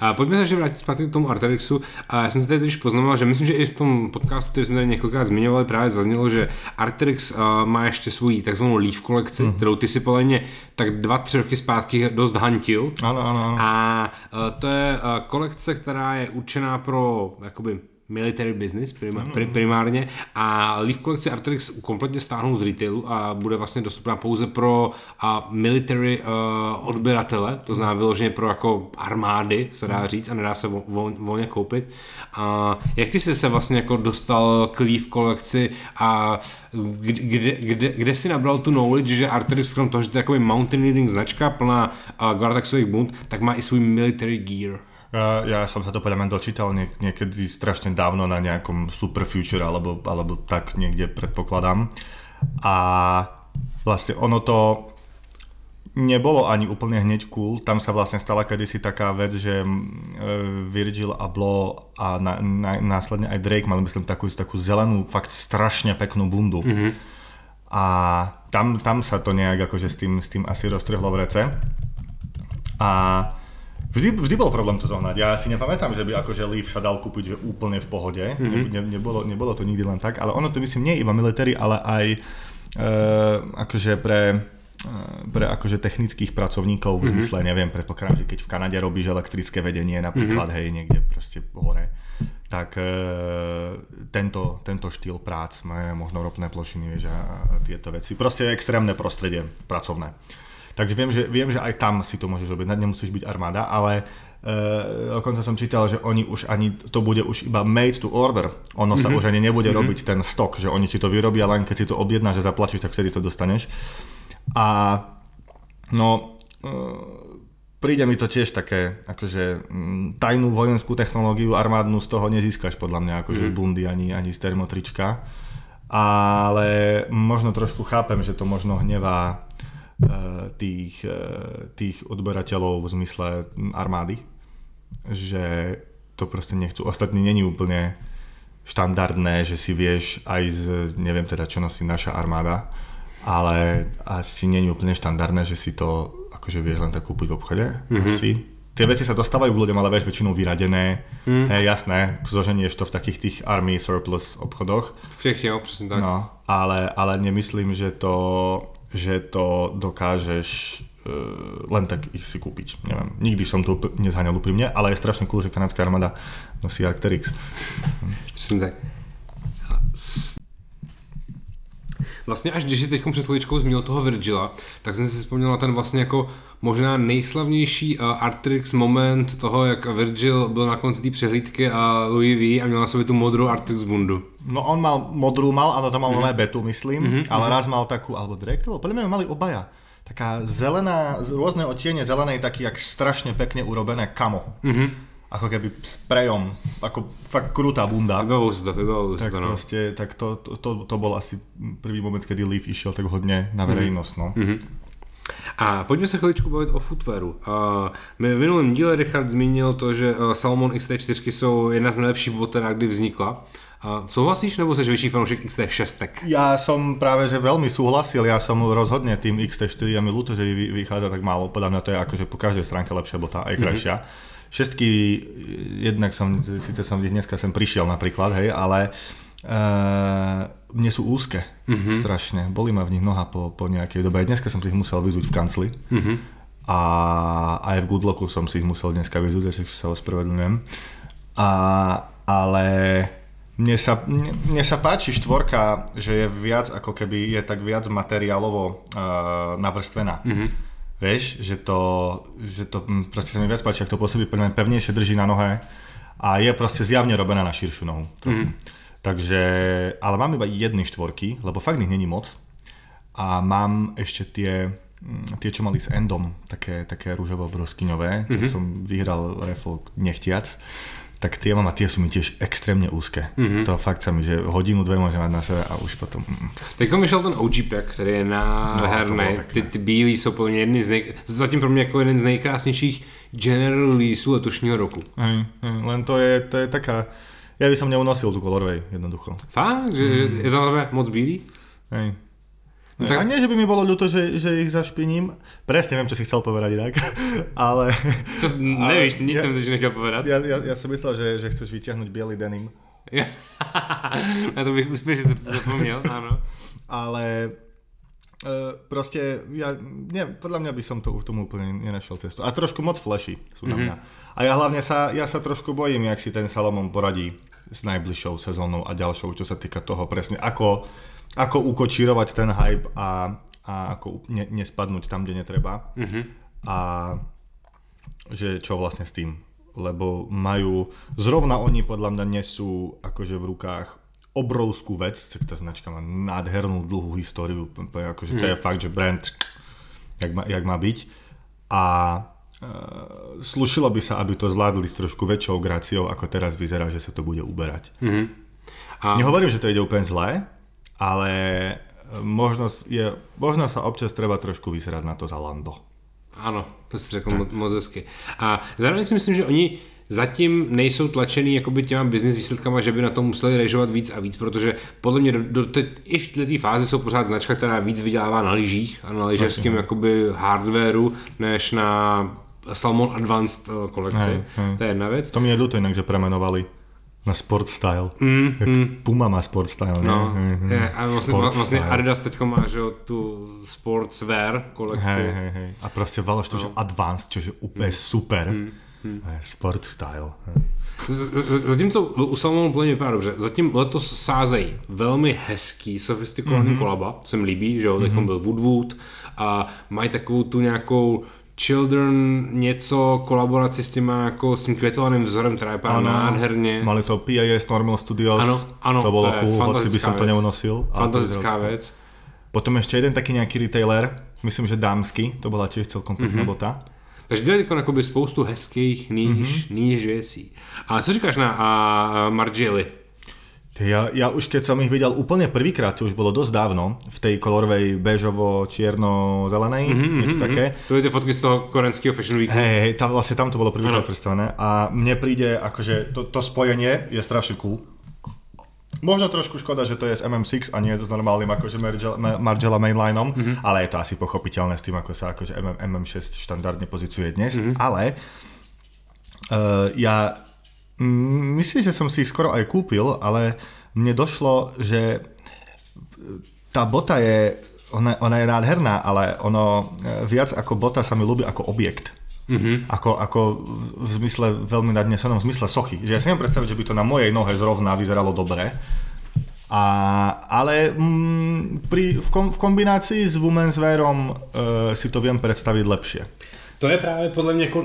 A pojďme se ještě vrátit zpátky k tomu Arterixu. A já jsem si tady totiž poznamenal, že myslím, že i v tom podcastu, který jsme tady několikrát zmiňovali, právě zaznělo, že Arterix uh, má ještě svou takzvanou Leaf kolekci, mm-hmm. kterou ty si podle mě tak dva, tři roky zpátky dost hantil. Ano, ano, ano. A uh, to je uh, kolekce, která je určená pro jakoby military business prim, primárně a Leaf kolekci Arterix kompletně stáhnou z retailu a bude vlastně dostupná pouze pro a military uh, odběratele, to znamená vyloženě pro jako armády, se dá říct, a nedá se vo, vo, volně koupit. A jak ty jsi se vlastně jako dostal k Leaf kolekci a kde, kde, kde si nabral tu knowledge, že Arterix krom toho, že to je takový mountaineering značka plná uh, Gardaxových bund, tak má i svůj military gear. Ja, som sa to podľa mňa dočítal niek- niekedy strašne dávno na nejakom Superfuture alebo, alebo tak niekde predpokladám. A vlastne ono to nebolo ani úplne hneď cool. Tam sa vlastne stala kedysi taká vec, že e, Virgil a Blo a na, na, následne aj Drake mali myslím takú, takú zelenú, fakt strašne peknú bundu. Mm-hmm. A tam, tam sa to nejak akože s tým, s tým asi roztrhlo v rece. A Vždy, vždy bol problém to zohnať. Ja si nepamätám, že by akože Leaf sa dal kúpiť že úplne v pohode. Mm-hmm. Ne, nebolo, nebolo to nikdy len tak, ale ono to myslím nie iba military, ale aj e, akože pre e, pre akože technických pracovníkov v mhm. zmysle, mm-hmm. neviem, predpokladám, že keď v Kanade robíš elektrické vedenie napríklad, mm-hmm. hej, niekde proste hore, tak e, tento, tento štýl prác, možno ropné plošiny, vieš, a, a tieto veci. Proste extrémne prostredie pracovné. Takže viem že, viem, že aj tam si to môžeš robiť, nemusíš byť armáda, ale uh, dokonca som čítal, že oni už ani, to bude už iba made to order. Ono sa mm-hmm. už ani nebude mm-hmm. robiť ten stok, že oni ti to vyrobia, len keď si to objednáš a zaplatíš, tak vtedy to dostaneš. A no, uh, príde mi to tiež také, akože mm, tajnú vojenskú technológiu armádnu z toho nezískaš podľa mňa, akože mm. z bundy ani, ani z termotrička. Ale možno trošku chápem, že to možno hnevá tých, eh, tých odberateľov v zmysle armády, že to proste nechcú. Ostatní není úplne štandardné, že si vieš aj z, neviem teda čo nosí naša armáda, ale asi není úplne štandardné, že si to akože vieš len tak kúpiť v obchode. Mm-hmm. Asi. Tie veci sa dostávajú k ľuďom, ale vieš väčšinou vyradené. Mm. Hej, jasné, zoženieš to v takých tých army surplus obchodoch. Všech jo, presne tak. No, ale, ale nemyslím, že to že to dokážeš uh, len tak ich si kúpiť. Neviem, nikdy som to nezháňal úprimne, ale je strašne cool, že kanadská armáda nosí Arcteryx. tak. Vlastně až když si teď před chvíličkou zmínil toho Virgila, tak jsem si vzpomněl na ten vlastně jako možná nejslavnější uh, Artrix moment toho, jak Virgil byl na konci té přehlídky a Louis V a měl na sobě tu modrou Artrix bundu. No on mal modrú mal, áno, to mal mm-hmm. nové betu, myslím, mm-hmm, ale raz mal takú, alebo bol, podľa mňa mali obaja. Taká zelená, rôzne odtiene zelenej, taký jak strašne pekne urobené kamo. Mm-hmm ako keby sprejom, ako fakt krutá bunda. Vybavujú si to, vybavujú tak to, no. proste, tak to, to, to, to bol asi prvý moment, kedy Leaf išiel tak hodne na verejnosť, no. Mm-hmm. A pojďme se chviličku bavit o footwearu. Uh, my v minulém díle Richard zmínil to, že uh, Salomon XT4 jsou jedna z nejlepších bot, kdy vznikla. A souhlasíš, nebo jsi větší fanoušek XT6? Ja som práve, že veľmi súhlasil, ja som rozhodne tým XT4 a mi ľúto, že vychádza tak málo. Podľa mňa to je akože po každej stránke lepšia bota, aj krajšia. Mm-hmm Šestky, jednak som, síce som dneska sem prišiel napríklad, hej, ale uh, mne sú úzke mm-hmm. strašne. Boli ma v nich noha po, po nejakej dobe. Aj dneska som si ich musel vyzúť v kancli. Mm-hmm. A aj v Goodlocku som si ich musel dneska vyzúť, takže sa ospravedlňujem. A, ale mne sa, mne, mne sa páči štvorka, že je viac ako keby je tak viac materiálovo uh, navrstvená. Mm-hmm Vieš, že to, že to proste sa mi viac páči, ak to pôsobí pevnejšie drží na nohe a je proste zjavne robená na širšiu nohu. Mm. Takže, ale mám iba jedny štvorky, lebo fakt ich není moc. A mám ešte tie, hm, tie čo mali s Endom, také, také rúžovo broskyňové, čo mm-hmm. som vyhral refol nechtiac tak tie mám a tie sú mi tiež extrémne úzke. Mm-hmm. To fakt sa mi, že hodinu, dve môžem mať na sebe a už potom... Mm. Teď vyšel ten OG pack, který je nádherný. No, ty, ty bílý jsou plně jedny z nej... zatím pro mě jako jeden z nejkrásnějších general releaseů letošního roku. Hej, len to je, to je taká... Ja by som neunosil tu kolorovej, jednoducho. Fakt? Že mm. je to moc bílý? Hej. No, tak... A nie, že by mi bolo ľúto, že, že ich zašpiním. Presne viem, čo si chcel povedať inak. ale... Čo, nevíš, nič ja, som ti nechcel povedať. Ja, ja, ja som myslel, že, že chceš vyťahnuť biely denim. Na to bych úspešne zapomněl, áno. ale Uh, proste, ja, nie, podľa mňa by som to tomu úplne nenašiel cestu. A trošku moc flashy sú na mhm. mňa. Mm-hmm. A ja hlavne sa, ja sa trošku bojím, jak si ten Salomon poradí s najbližšou sezónou a ďalšou, čo sa týka toho presne, ako ako ukočírovať ten hype a, a ako ne, nespadnúť tam, kde netreba. Mm-hmm. A že čo vlastne s tým. Lebo majú, zrovna oni podľa mňa nesú akože v rukách obrovskú vec, tá značka má nádhernú dlhú históriu, akože mm. to je mhm. fakt, že brand, jak má, jak má byť. A e, slušilo by sa, aby to zvládli s trošku väčšou gráciou, ako teraz vyzerá, že sa to bude uberať. Mm-hmm. A... Nehovorím, že to ide úplne zlé, ale e, možno, je, možno sa občas treba trošku vyserať na to za Lando. Ano, to si řekl moc, moc hezky. A zároveň si myslím, že oni zatím nejsou tlačený jakoby těma business výsledkama, že by na to museli režovat víc a víc, protože podle mě do, do te, i v této fázi jsou pořád značka, která víc vydělává na lyžích a na lyžařském no. jakoby hardwareu, než na Salmon Advanced e, kolekci. Hej, hej. To je jedna věc. To mi je ľúto inak, že premenovali na sport style. Mm, mm. Puma má sport style, no, ne? Mm, je, a vlastně, vlastně Adidas teď má že, tu sportswear kolekci. Hej, hej, hej. A prostě Valoš to, no. že advanced, což je úplně mm. super. Mm. Mm. Sport style. Zatím to u Salmonu úplně vypadá dobře. Zatím letos sázejí velmi hezký, sofistikovaný mm-hmm. kolaba, co mi líbí, že jo, mm-hmm. byl Woodwood a mají takovou tu nějakou Children něco, kolaboraci s tím, jako s tím květovaným vzorem, která vypadá nádherně. Mali to PAS Normal Studios, ano, ano, to bolo cool, hoci by som to neunosil. Fantastická věc. Potom ešte jeden taký nejaký retailer, myslím, že dámsky, to bola tiež celkom pekná mm-hmm. bota. Takže dělali jako spoustu hezkých níž, mm-hmm. níž věcí. A co říkáš na a, a Margieli? Ja, ja už keď som ich videl úplne prvýkrát, to už bolo dosť dávno, v tej kolorovej bežovo čierno zelenej mm-hmm, niečo mm-hmm. také. To je tie fotky z toho korenského Fashion Weeku. Hej, hej, tam, vlastne tam to bolo prvýkrát predstavené a mne príde akože to, to spojenie je strašne cool. Možno trošku škoda, že to je s MM6 a nie s normálnym akože Margiela mainlineom, mm-hmm. ale je to asi pochopiteľné s tým, ako sa akože MM, MM6 štandardne pozicuje dnes, mm-hmm. ale uh, ja myslím, že som si ich skoro aj kúpil, ale mne došlo, že tá bota je, ona, ona je nádherná, ale ono e, viac ako bota sa mi ľúbi ako objekt. Mm-hmm. Ako, ako v zmysle veľmi nadnesenom zmysle sochy. Že ja si neviem predstaviť, že by to na mojej nohe zrovna vyzeralo dobre, A, ale mm, pri, v, kom, v kombinácii s womenswearom uh, si to viem predstaviť lepšie. To je právě podle mě jako,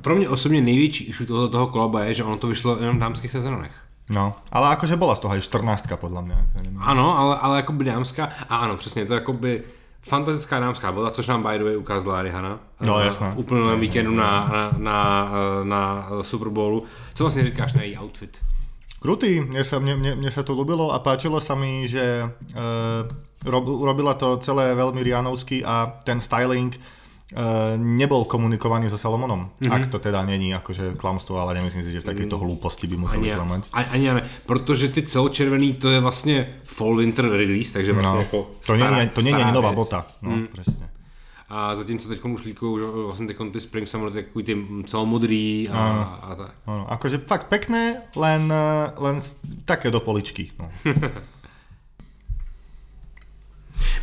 pro mě osobně největší issue toho, toho kolaba je, že ono to vyšlo jenom v dámských sezónech. No, ale akože bola z toho aj 14 podľa mňa. Ano, ale, ale jakoby dámská, a ano, přesně, to jakoby fantastická dámská bola, což nám by the way ukázala Rihana. No, jasné. V úplném víkendu na, na, na, na Super Bowlu. Co vlastně říkáš na její outfit? Krutý, mne sa, mne, mne, mne sa to ľúbilo a páčilo sa mi, že e, rob, robila to celé veľmi rianovsky a ten styling nebol komunikovaný so Salomonom. Mm-hmm. Ak to teda není akože klamstvo, ale nemyslím si, že v takejto hlúposti by museli ani, klamať. Ani, ani ne, protože ty celočervený to je vlastně fall winter release, takže vlastně no, jako to stará, není, to není ani nová bota. No, mm. presne. A zatímco teď už líkují vlastně teď ty Spring Summer, takový ty celomodrý a, ano, a tak. Ano, akože fakt pekné, len, len také do poličky. No.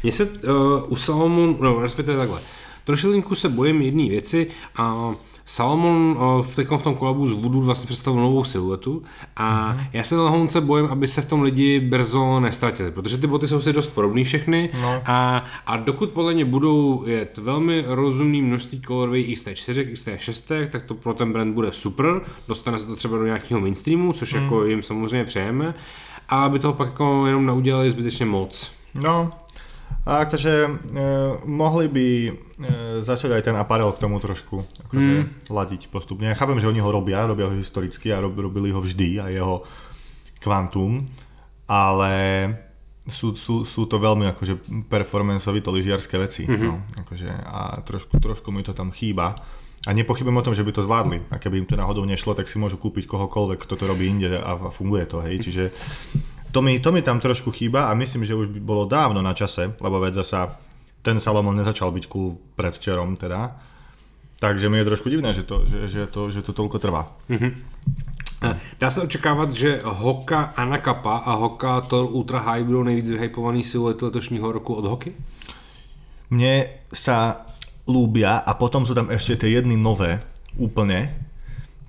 Mně se uh, u Salomon, no respektive takhle, Trošilinku se bojím jedné věci a Salomon v, teďkom v tom kolabu z Voodoo vlastně představil novou siluetu a mm-hmm. já se lehonce bojím, aby se v tom lidi brzo nestratili, protože ty boty jsou si dost podobné všechny no. a, a dokud podle mě budou jet velmi rozumný množství kolorových XT4, XT6, tak to pro ten brand bude super, dostane se to třeba do nějakého mainstreamu, což mm. jako jim samozřejmě přejeme, a aby toho pak jako jenom neudělali zbytečně moc. No, a akože e, mohli by e, začať aj ten aparel k tomu trošku akože, mm. ladiť postupne. Ja chápem, že oni ho robia, robia ho historicky a rob, robili ho vždy a jeho kvantum, ale sú, sú, sú to veľmi akože performanceovi to lyžiarské veci. Mm-hmm. No, akože, a trošku, trošku mi to tam chýba. A nepochybujem o tom, že by to zvládli. A keby im to náhodou nešlo, tak si môžu kúpiť kohokoľvek, kto to robí inde a, a funguje to. Hej. Čiže to mi, to mi tam trošku chýba a myslím, že už by bolo dávno na čase, lebo veď zasa ten Salomon nezačal byť cool predvčerom teda. Takže mi je trošku divné, že to, že, že to, že to toľko trvá. Mm-hmm. Dá se očekávat, že Hoka Anakapa a Hoka Thor Ultra High budou nejvíc vyhypovaný silety letošního roku od Hoky? Mne sa lúbia a potom sú tam ešte tie jedny nové úplne,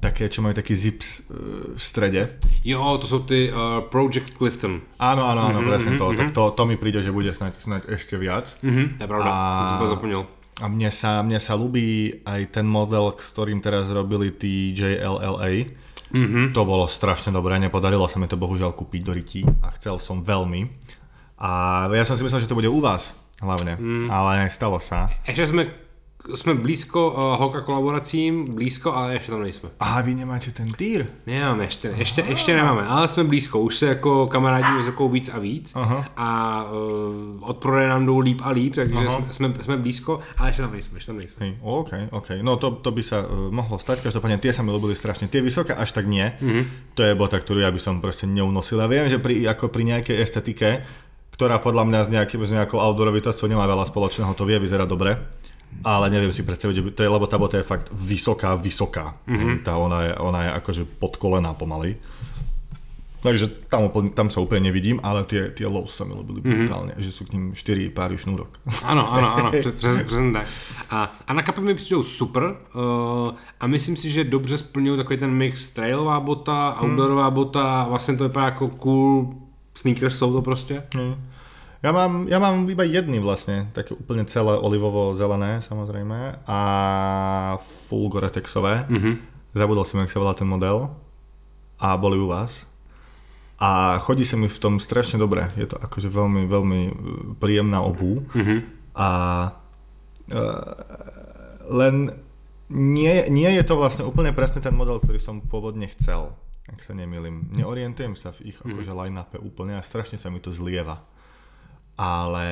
také, čo majú taký zips uh, v strede. Jo, to sú ty uh, Project Clifton. Áno, áno, áno, mm-hmm, presne to. Mm-hmm. Tak to, to mi príde, že bude snať, snať ešte viac. Mm-hmm, to je pravda, a, som to zapomnel. A mne sa, mne sa ľúbi aj ten model, s ktorým teraz robili tí JLLA. Mm-hmm. To bolo strašne dobré, nepodarilo sa mi to bohužiaľ kúpiť do rytí a chcel som veľmi. A ja som si myslel, že to bude u vás hlavne, mm. ale stalo sa. Ešte sme jsme blízko uh, Hoka kolaboracím, blízko, ale ještě tam nejsme. A vy nemáte ten týr? Nemáme, ještě, ještě, ještě nemáme, ale jsme blízko, už se jako kamarádíme s rukou víc a víc Aha. a uh, od prodeje nám jdou líp a líp, takže jsme, jsme, jsme, blízko, ale ještě tam nejsme, ještě tam nejsme. Hej, OK, OK, no to, to by sa uh, mohlo stať, každopádne tie sa mi ľúbili strašne, tie vysoké až tak nie, mm-hmm. to je bota, ktorú ja by som proste neunosil a viem, že pri, ako pri nejakej estetike, ktorá podľa mňa s, nejakým, s nejakou outdoorovitosťou nemá veľa spoločného, to vie vyzerať dobre ale neviem si predstaviť, že to je, lebo tá bota je fakt vysoká, vysoká. Mm-hmm. Tá, ona, je, ona je akože pod kolená pomaly. Takže tam, tam sa úplne nevidím, ale tie, tie lows sa mi ľúbili mm-hmm. brutálne, že sú k ním 4 páry šnúrok. Áno, áno, áno, přesně tak. A, a na kape mi přijdou super uh, a myslím si, že dobře splňují takový ten mix trailová bota, mhm. outdoorová hmm. bota, vlastně to vypadá jako cool sneakers jsou to prostě. Hmm. Ja mám, ja mám iba jedny vlastne, také úplne celé olivovo-zelené samozrejme a full Gore-Texové. Mm-hmm. Zabudol som, jak sa volá ten model a boli u vás. A chodí sa mi v tom strašne dobre. Je to akože veľmi, veľmi e, príjemná obú. Mm-hmm. A uh, len nie, nie je to vlastne úplne presne ten model, ktorý som pôvodne chcel, ak sa nemýlim. Neorientujem sa v ich mm-hmm. akože line-upe úplne a strašne sa mi to zlieva ale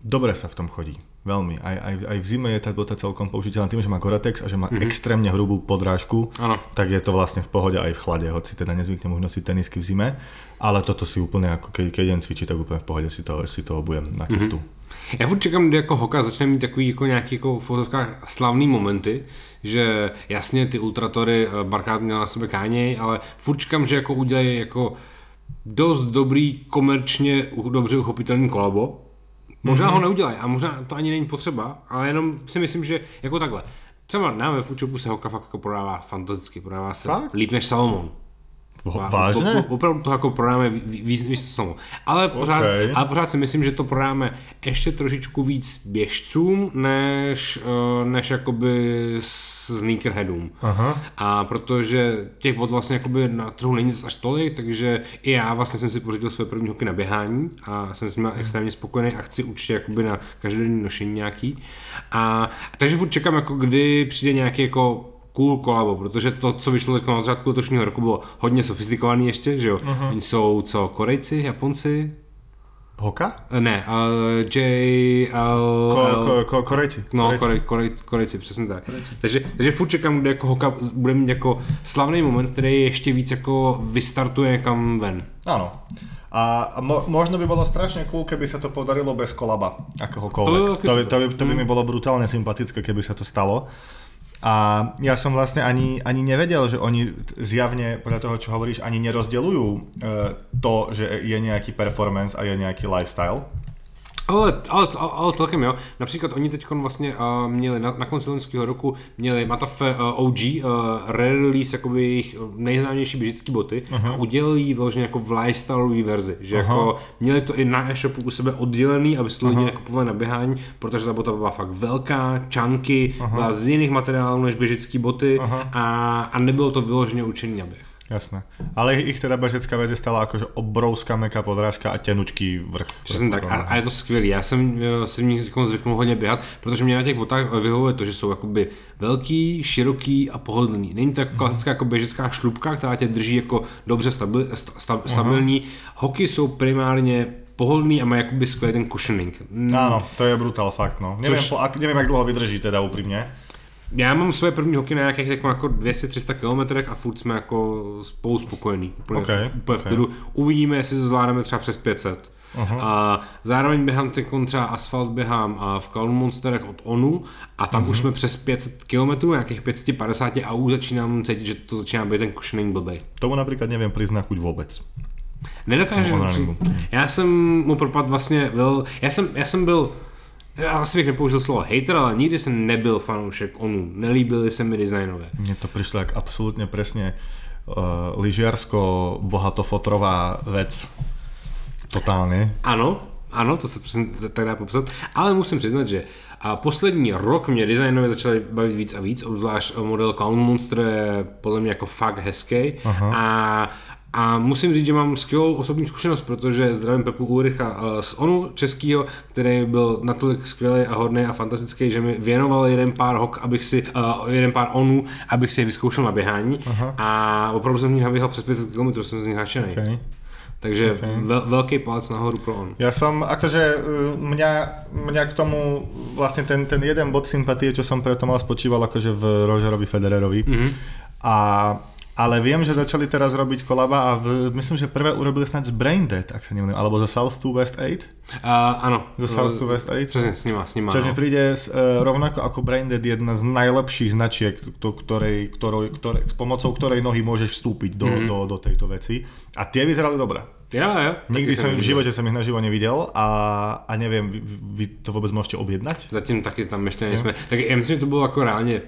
dobre sa v tom chodí. Veľmi. Aj, aj, aj v zime je tá bota celkom použiteľná tým, že má Gore-Tex a že má mm-hmm. extrémne hrubú podrážku, ano. tak je to vlastne v pohode aj v chlade, hoci teda nezvyknem už nosiť tenisky v zime, ale toto si úplne ako keď, keď idem cvičiť, tak úplne v pohode si to, si to obujem na mhm. cestu. Mm-hmm. Já furt čekám, kdy jako Hoka začne mít takový jako nějaký jako v slavný momenty, že jasně ty ultratory eh, barkrát měl na sebe káněj, ale furt čekám, že jako udělají jako dost dobrý, komerčně dobře uchopitelný kolabo. Možná mm-hmm. ho neudělají a možná to ani není potřeba, ale jenom si myslím, že jako takhle. Třeba nám ve Foodshopu se hoka fakt jako prodává fantasticky, prodává se fakt? líp než Salomon. Vážně? Opravdu to jako prodáme slovo. Ale pořád, okay. ale pořád si myslím, že to prodáme ještě trošičku víc běžcům, než, eh, než jakoby sneakerheadům. Aha. A protože těch bod vlastně jakoby na trhu není až tolik, takže i já vlastně jsem si pořídil své první hoky na běhání a jsem s nimi extrémně spokojený a chci určitě jakoby na každodenní nošení nějaký. A takže furt čekám, jako kdy přijde nějaký jako cool kolabo, protože to, co vyšlo teď na začátku letošního roku, bylo hodně sofistikovaný ještě, že jo? Uh-huh. Oni jsou co, Korejci, Japonci? Hoka? Ne, uh, J, L, ko, ko, ko, Korejci. No, Korejci, Korej, Korej, Korejci přesně tak. Korejci. Takže, takže furt čekám, kde jako Hoka bude mít jako slavný moment, který ještě víc jako vystartuje kam ven. Ano. A mo, možno by bolo strašne cool, keby sa to podarilo bez kolaba akohokoľvek. To, to, by, to, by, to by mi bolo brutálne sympatické, keby sa to stalo. A ja som vlastne ani, ani nevedel, že oni zjavne, podľa toho, čo hovoríš, ani nerozdeľujú e, to, že je nejaký performance a je nejaký lifestyle. Ale, ale, ale celkem jo. Například oni teď vlastně uh, měli na, na konci loňského roku měli Matafe uh, OG uh, re-release jakoby jejich nejznámější běžické boty uh-huh. a udělali ji vlastně jako v lifestyle verzi. Že uh-huh. jako měli to i na e-shopu u sebe oddělený, aby si to lidi nekupovali na běhání, protože ta bota byla fakt velká, čanky, uh-huh. byla z jiných materiálů než běžické boty uh-huh. a, a nebylo to vyloženě učený na běh. Jasné. Ale ich teda bežecká vec je stále akože obrovská meká podrážka a tenučký vrch. Přesně tak. A, a, je to skvělé. Já jsem si v nich zvyknul hodně běhat, protože mě na těch botách vyhovuje to, že jsou jakoby velký, široký a pohodlný. Není to jako klasická jako běžecká šlubka, která tě drží jako dobře stabil, sta, stabilní. Uh-huh. Hoky jsou primárně pohodlný a má jakoby skvělý ten cushioning. Mm. Áno, to je brutál fakt, no. Nevím, Což... po, ak, nevím, jak dlouho vydrží teda úprimně já mám svoje první hoky na nějakých jako, jako 200-300 km a furt jsme jako spolu spokojení. Úplně, okay, úplně okay. v Uvidíme, jestli to zvládneme třeba přes 500. Uh-huh. A zároveň běhám teď třeba asfalt běhám a v Kalm Monsterech od ONU a tam uh-huh. už jsme přes 500 km, nějakých 550 a už začínám cítit, že to začíná být ten cushioning blbej. Tomu například nevím přiznat chuť vůbec. Nedokážu. Já jsem mu propad vlastně, byl, já jsem, já jsem byl já asi bych nepoužil slovo hater, ale nikdy jsem nebyl fanoušek onu. Nelíbily se mi designové. Mně to přišlo jak absolutně přesně uh, lyžiarsko bohatofotrová věc. Totálně. Ano, ano, to se přesně tak dá popsat, ale musím přiznat, že a poslední rok mě designově začaly bavit víc a víc, obzvlášť model Clown Monster je podle mě jako fakt hezký Aha. a a musím říct, že mám skvělou osobní zkušenost, protože zdravím Pepu Ulricha eh, z ONU českého, který byl natolik skvělý a hodný a fantastický, že mi věnoval jeden pár hok, abych si, uh, jeden pár ONU, abych si je vyzkoušel na běhání. Aha. A opravdu jsem v nich naběhal přes 500 km, jsem z nich nadšený. Okay. Takže okay. veľ, veľký palec nahoru pro on. Ja som, akože eh, mňa, mňa k tomu vlastne ten, ten jeden bod sympatie, čo som preto mal spočíval akože v Rogerovi Federerovi. Mm-hmm. A ale viem, že začali teraz robiť kolaba a v, myslím, že prvé urobili snad z Braindead, ak sa neviem, alebo zo South to West 8? Uh, áno. Zo South to West 8? Čože s nima, s nima. Čo mi príde uh, rovnako ako Braindead jedna z najlepších značiek, to, ktorej, ktorou, ktorej, s pomocou ktorej nohy môžeš vstúpiť do, mm-hmm. do, do tejto veci. A tie vyzerali dobre. Ja, ja. Nikdy som v živote som ich naživo nevidel a, a neviem, vy, vy to vôbec môžete objednať? Zatím taky tam ešte nejsme. Tak ja myslím, že to bolo ako reálne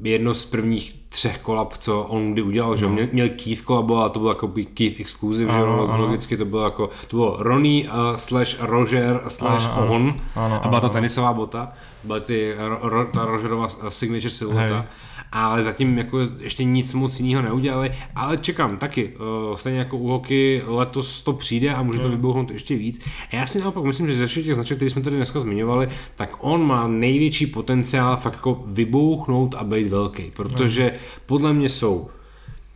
jedno z prvních třech kolab, co on kdy udělal, no. že měl, měl Keith kolabo a to bylo jako Keith Exclusive, že ano, logicky to bylo jako, to bylo Ronnie uh, slash Roger slash ano, on. Ano, a byla to tenisová bota, byla ty, ro, ro, ta Rogerova signature silueta ale zatím jako ještě nic moc jiného neudělali, ale čekám taky, uh, stejně jako u hoky letos to přijde a může to vybouchnout ještě víc. A já si naopak myslím, že ze všech těch značek, které jsme tady dneska zmiňovali, tak on má největší potenciál fakt jako vybouchnout a být velký, protože podle mě jsou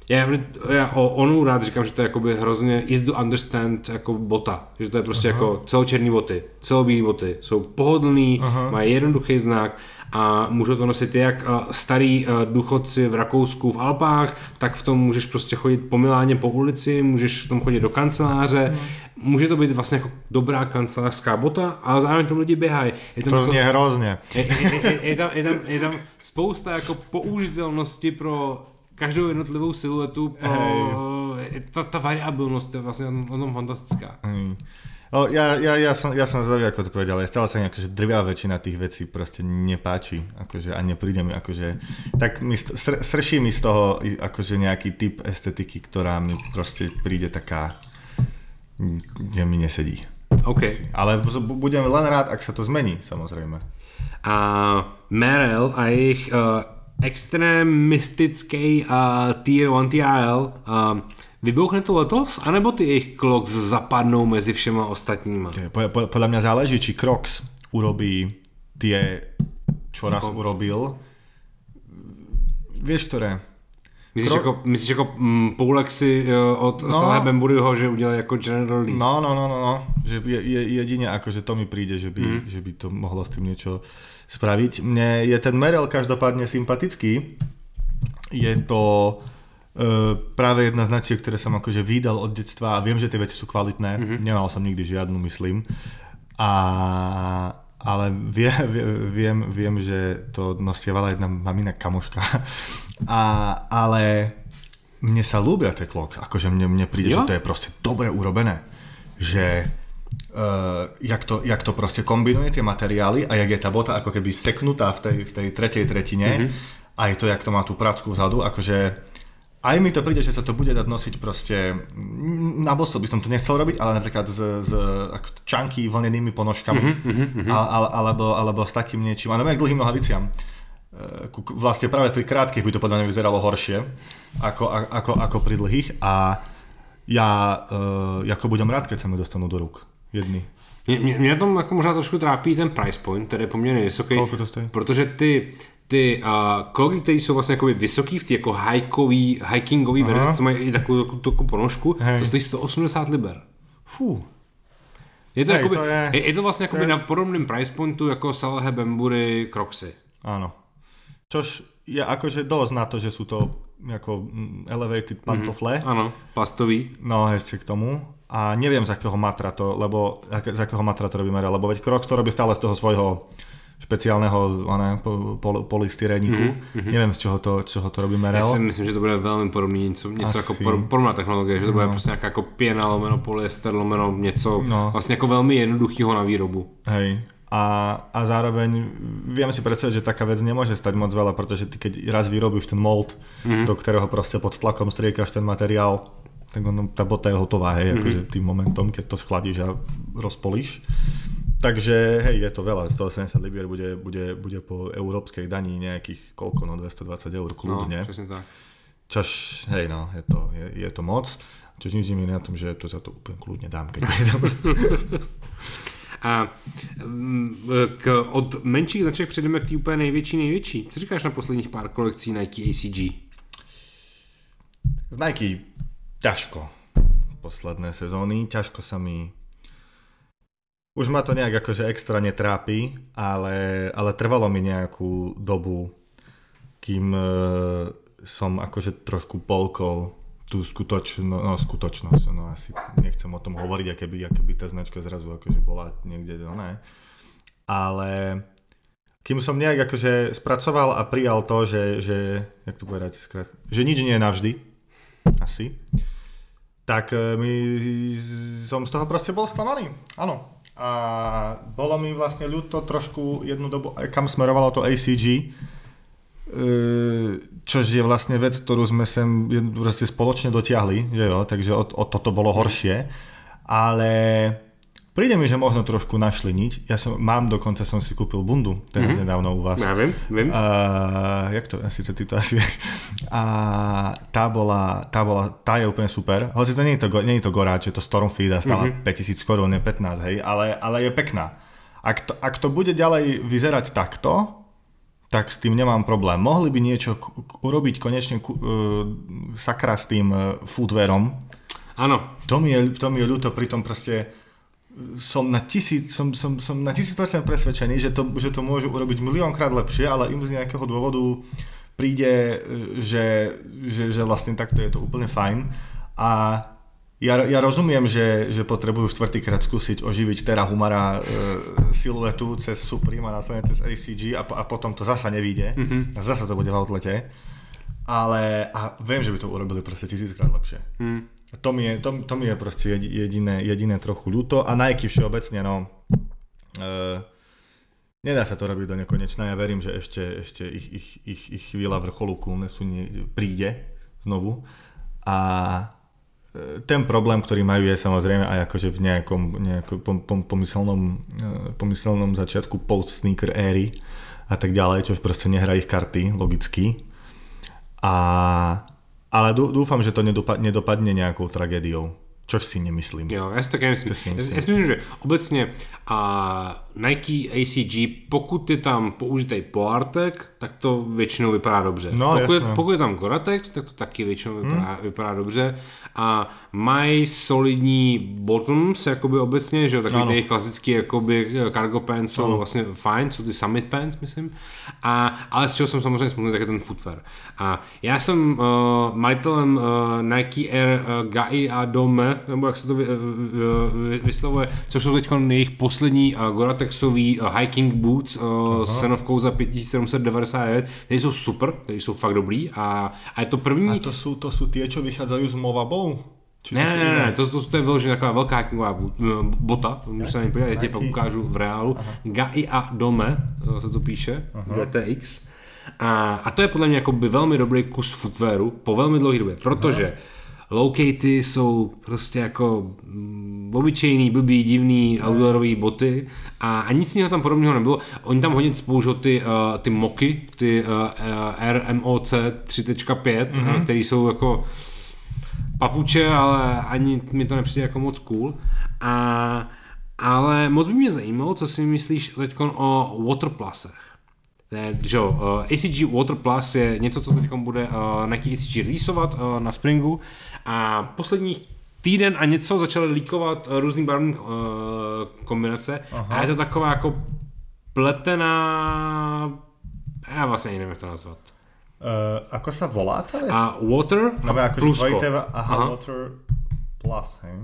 já, já o Onu rád říkám, že to je jakoby hrozně easy to understand jako bota. Že to je prostě Aha. jako celočerný boty, celobílý boty. Jsou pohodlný, Aha. mají jednoduchý znak a můžou to nosit jak starý důchodci v Rakousku v Alpách, tak v tom můžeš prostě chodit po Miláně po ulici, můžeš v tom chodit do kanceláře, mm. může to být vlastně jako dobrá kancelářská bota, ale zároveň tam lidi běhají. Je tam to zní hrozně. Je, je, je, je, tam, je, tam, je tam spousta jako použitelnosti pro každou jednotlivou siluetu pro, hey. ta, ta variabilnost je vlastně o tom fantastická. Hey. No, ja, ja, ja, som, ja som zvedavý, ako to povedal, ale stále sa mi akože drvia väčšina tých vecí proste nepáči akože, a nepríde mi akože, tak mi sr, srší mi z toho akože nejaký typ estetiky, ktorá mi proste príde taká, kde mi nesedí. OK. Ale budem len rád, ak sa to zmení, samozrejme. A Merel a jejich uh, extrémistický uh, Tier 1 TRL uh, Vybouchne to letos, anebo ty jejich Crocs zapadnou mezi všema ostatníma? Po, podľa mňa záleží, či Crocs urobí tie, čo raz urobil. Vieš, ktoré? Myslíš, Kro... jako, myslíš jako mm, Poulexy od no, Salaha Bemburyho, že udělal jako general release? No, no, no, no, no. Že je, je, jedine že to mi príde, že by, mm. že by to mohlo s tým niečo spraviť. Mne je ten Merel každopádne sympatický. Je to Uh, práve jedna z značiek, ktoré som akože vydal od detstva a viem, že tie veci sú kvalitné, mm-hmm. nemal som nikdy žiadnu, myslím. A, ale vie, vie, viem, viem, že to nosievala jedna mamina kamoška. A, ale mne sa ľúbia tie kloks, akože mne, mne príde, jo? že to je proste dobre urobené. Že uh, jak, to, jak to proste kombinuje tie materiály a jak je tá bota ako keby seknutá v tej, v tej tretej tretine mm-hmm. a je to, jak to má tú prácku vzadu, akože aj mi to príde, že sa to bude dať nosiť proste, na boso by som to nechcel robiť, ale napríklad s, s čanky vlnenými ponožkami, mm-hmm, mm-hmm. A, a, alebo, alebo s takým niečím, ale k dlhým nohaviciam. E, vlastne práve pri krátkych by to podľa mňa vyzeralo horšie ako, ako, ako pri dlhých a ja uh, ako budem rád, keď sa mi dostanú do rúk jedny. Mě, mě, mě jako možná trošku trápí ten price point, který je poměrně vysoký. Koľko to stojí? Protože ty ty uh, kloky, které jsou vlastně jakoby vysoký v ty jako hikový, hikingový Aha. verzi, co mají i takovou, takovou, takovou ponožku, Hej. to stojí 180 liber. Fú. Je to, Hej, jakoby, to je, je, je to vlastně to je... na podobném price pointu jako Salahe Bembury Crocsy. Áno. Čož je akože dosť na to, že sú to ako mm, elevated mhm. pantofle. Mm-hmm. Áno, plastový. No ešte k tomu. A neviem z akého matra to, lebo z akého matra to robíme, lebo veď Crocs to robí stále z toho svojho špeciálneho one, pol, polystyréniku. Mm-hmm. Neviem, z čoho to, čoho to robí Merel. Ja si myslím, že to bude veľmi podobný, něco, něco jako podobná technologie, že to bude no. prostě nějaká jako pěna, lomeno polyester, lomeno něco no. vlastně jako velmi jednoduchého na výrobu. Hej. A, a zároveň viem si predstaviť, že taká vec nemôže stať moc veľa, pretože ty keď raz vyrobíš ten mold, mm-hmm. do ktorého proste pod tlakom striekaš ten materiál, tak ono, tá bota je hotová, hej, mm-hmm. akože tým momentom, keď to schladíš a rozpolíš. Takže hej, je to veľa, 180 libier bude, bude, bude po európskej daní nejakých koľko, no 220 eur kľudne. No, tak. Čož, hej no, je to, je, je to moc. Čož nič mi na tom, že to za to úplne kľudne dám, keď A k, od menších značek přejdeme k té úplně největší, největší. Co říkáš na posledních pár kolekcí Nike ACG? Z Nike ťažko. Posledné sezóny, ťažko sa mi už ma to nejak akože extra netrápi, ale, ale trvalo mi nejakú dobu, kým e, som akože trošku polkol tú skutočno, no, skutočnosť, no asi nechcem o tom hovoriť, aké by, aké by tá značka zrazu akože bola niekde, no ne. Ale kým som nejak akože spracoval a prijal to, že, že jak to povedať, skrát, že nič nie je navždy, asi, tak e, mi, som z toho proste bol sklamaný, áno a bolo mi vlastne ľúto trošku jednu dobu, kam smerovalo to ACG, e, čož je vlastne vec, ktorú sme sem proste spoločne dotiahli, že jo, takže o, o toto bolo horšie, ale Príde mi, že možno trošku našli niť. Ja som, mám dokonca, som si kúpil bundu, ten mm-hmm. nedávno u vás. Ja viem, viem. Uh, jak to, síce ty to asi A tá bola, tá bola, tá je úplne super. Hoci to nie je to, nie je to goráč, je to Stormfeed a stála mm-hmm. 5000 korún, nie 15, hej, ale, ale je pekná. Ak to, ak to bude ďalej vyzerať takto, tak s tým nemám problém. Mohli by niečo k- urobiť konečne uh, sakra s tým uh, footwearom. Áno. To mi je, to mi je ľúto, pritom proste som na tisíc, som, som, som na tisíc percent presvedčený, že to, že to môžu urobiť miliónkrát lepšie, ale im z nejakého dôvodu príde, že, že, že vlastne takto je to úplne fajn. A ja, ja rozumiem, že, že potrebujú štvrtýkrát skúsiť oživiť Terra Humara e, siluetu cez Supreme a následne cez ACG a, a potom to zasa nevíde. Mm-hmm. A zasa to bude v outlete. Ale a viem, že by to urobili proste tisíckrát lepšie. Hmm. To, mi je, to, to mi je proste jediné, jediné trochu ľúto. A Nike všeobecne, no... Uh, nedá sa to robiť do nekonečna. Ja verím, že ešte, ešte ich, ich, ich, ich chvíľa vrcholu coolnessu nie, príde znovu. A e, ten problém, ktorý majú je samozrejme aj akože v nejakom, nejakom pom, pom, pomyselnom, e, pomyselnom začiatku post-sneaker éry a tak ďalej, čo proste nehrá ich karty logicky. A, ale dúfam, že to nedopadne nejakou tragédiou. Čo si nemyslím. Jo, já si také myslím. Si myslím. Já, já si myslím, že obecně a Nike ACG, pokud je tam použitý Polartek, tak to většinou vypadá dobře. No, pokud, je, pokud je tam Goratex, tak to taky většinou vypadá, hmm. vypadá dobře. A mají solidní bottoms, jakoby obecně, že jo, takový ty klasický jakoby cargo pants jsou ano. vlastně fajn, jsou ty summit pants, myslím. A, ale z čeho jsem samozřejmě smutný, tak je ten footwear. A já jsem uh, majitelem uh, Nike Air uh, Gai a Dome, nebo jak se to vy, uh, uh, vyslovuje, což jsou teď jejich poslední uh, Goratexový uh, hiking boots uh, s cenovkou za 5799, které jsou super, které jsou fakt dobrý a, a je to první... A to jsou, to jsou tie, čo vychádzajú z Movabou? Či ne, ne, ne, to, to, to je vyloženě taková velká hikingová bota, se na ní podívat, já ti pak ukážu v reálu. Aha. Gai a Dome se to píše, Aha. GTX. A, a to je podle mě jako by velmi dobrý kus footwearu po velmi dlouhé době, protože Aha low-catey jsou prostě jako mm, obyčejný, blbý, divný outdoorový boty a, a nic jiného tam podobného nebylo. Oni tam hodně spoužili ty, uh, ty moky, ty uh, uh, RMOC 3.5, mm-hmm. které jsou jako papuče, ale ani mi to nepřijde jako moc cool. A, ale moc by mě zajímalo, co si myslíš teď o Waterplusech. To je, že uh, ACG Water Plus je něco, co teď bude uh, Nike ACG releaseovat uh, na Springu a posledních týden a něco začaly líkovat uh, různý barevný uh, kombinace Aha. a je to taková jako pletená já vlastně nevím, jak to nazvat. Uh, ako sa volá ta věc? A Water no, a plusko. Aha, aha, Water Plus, hej.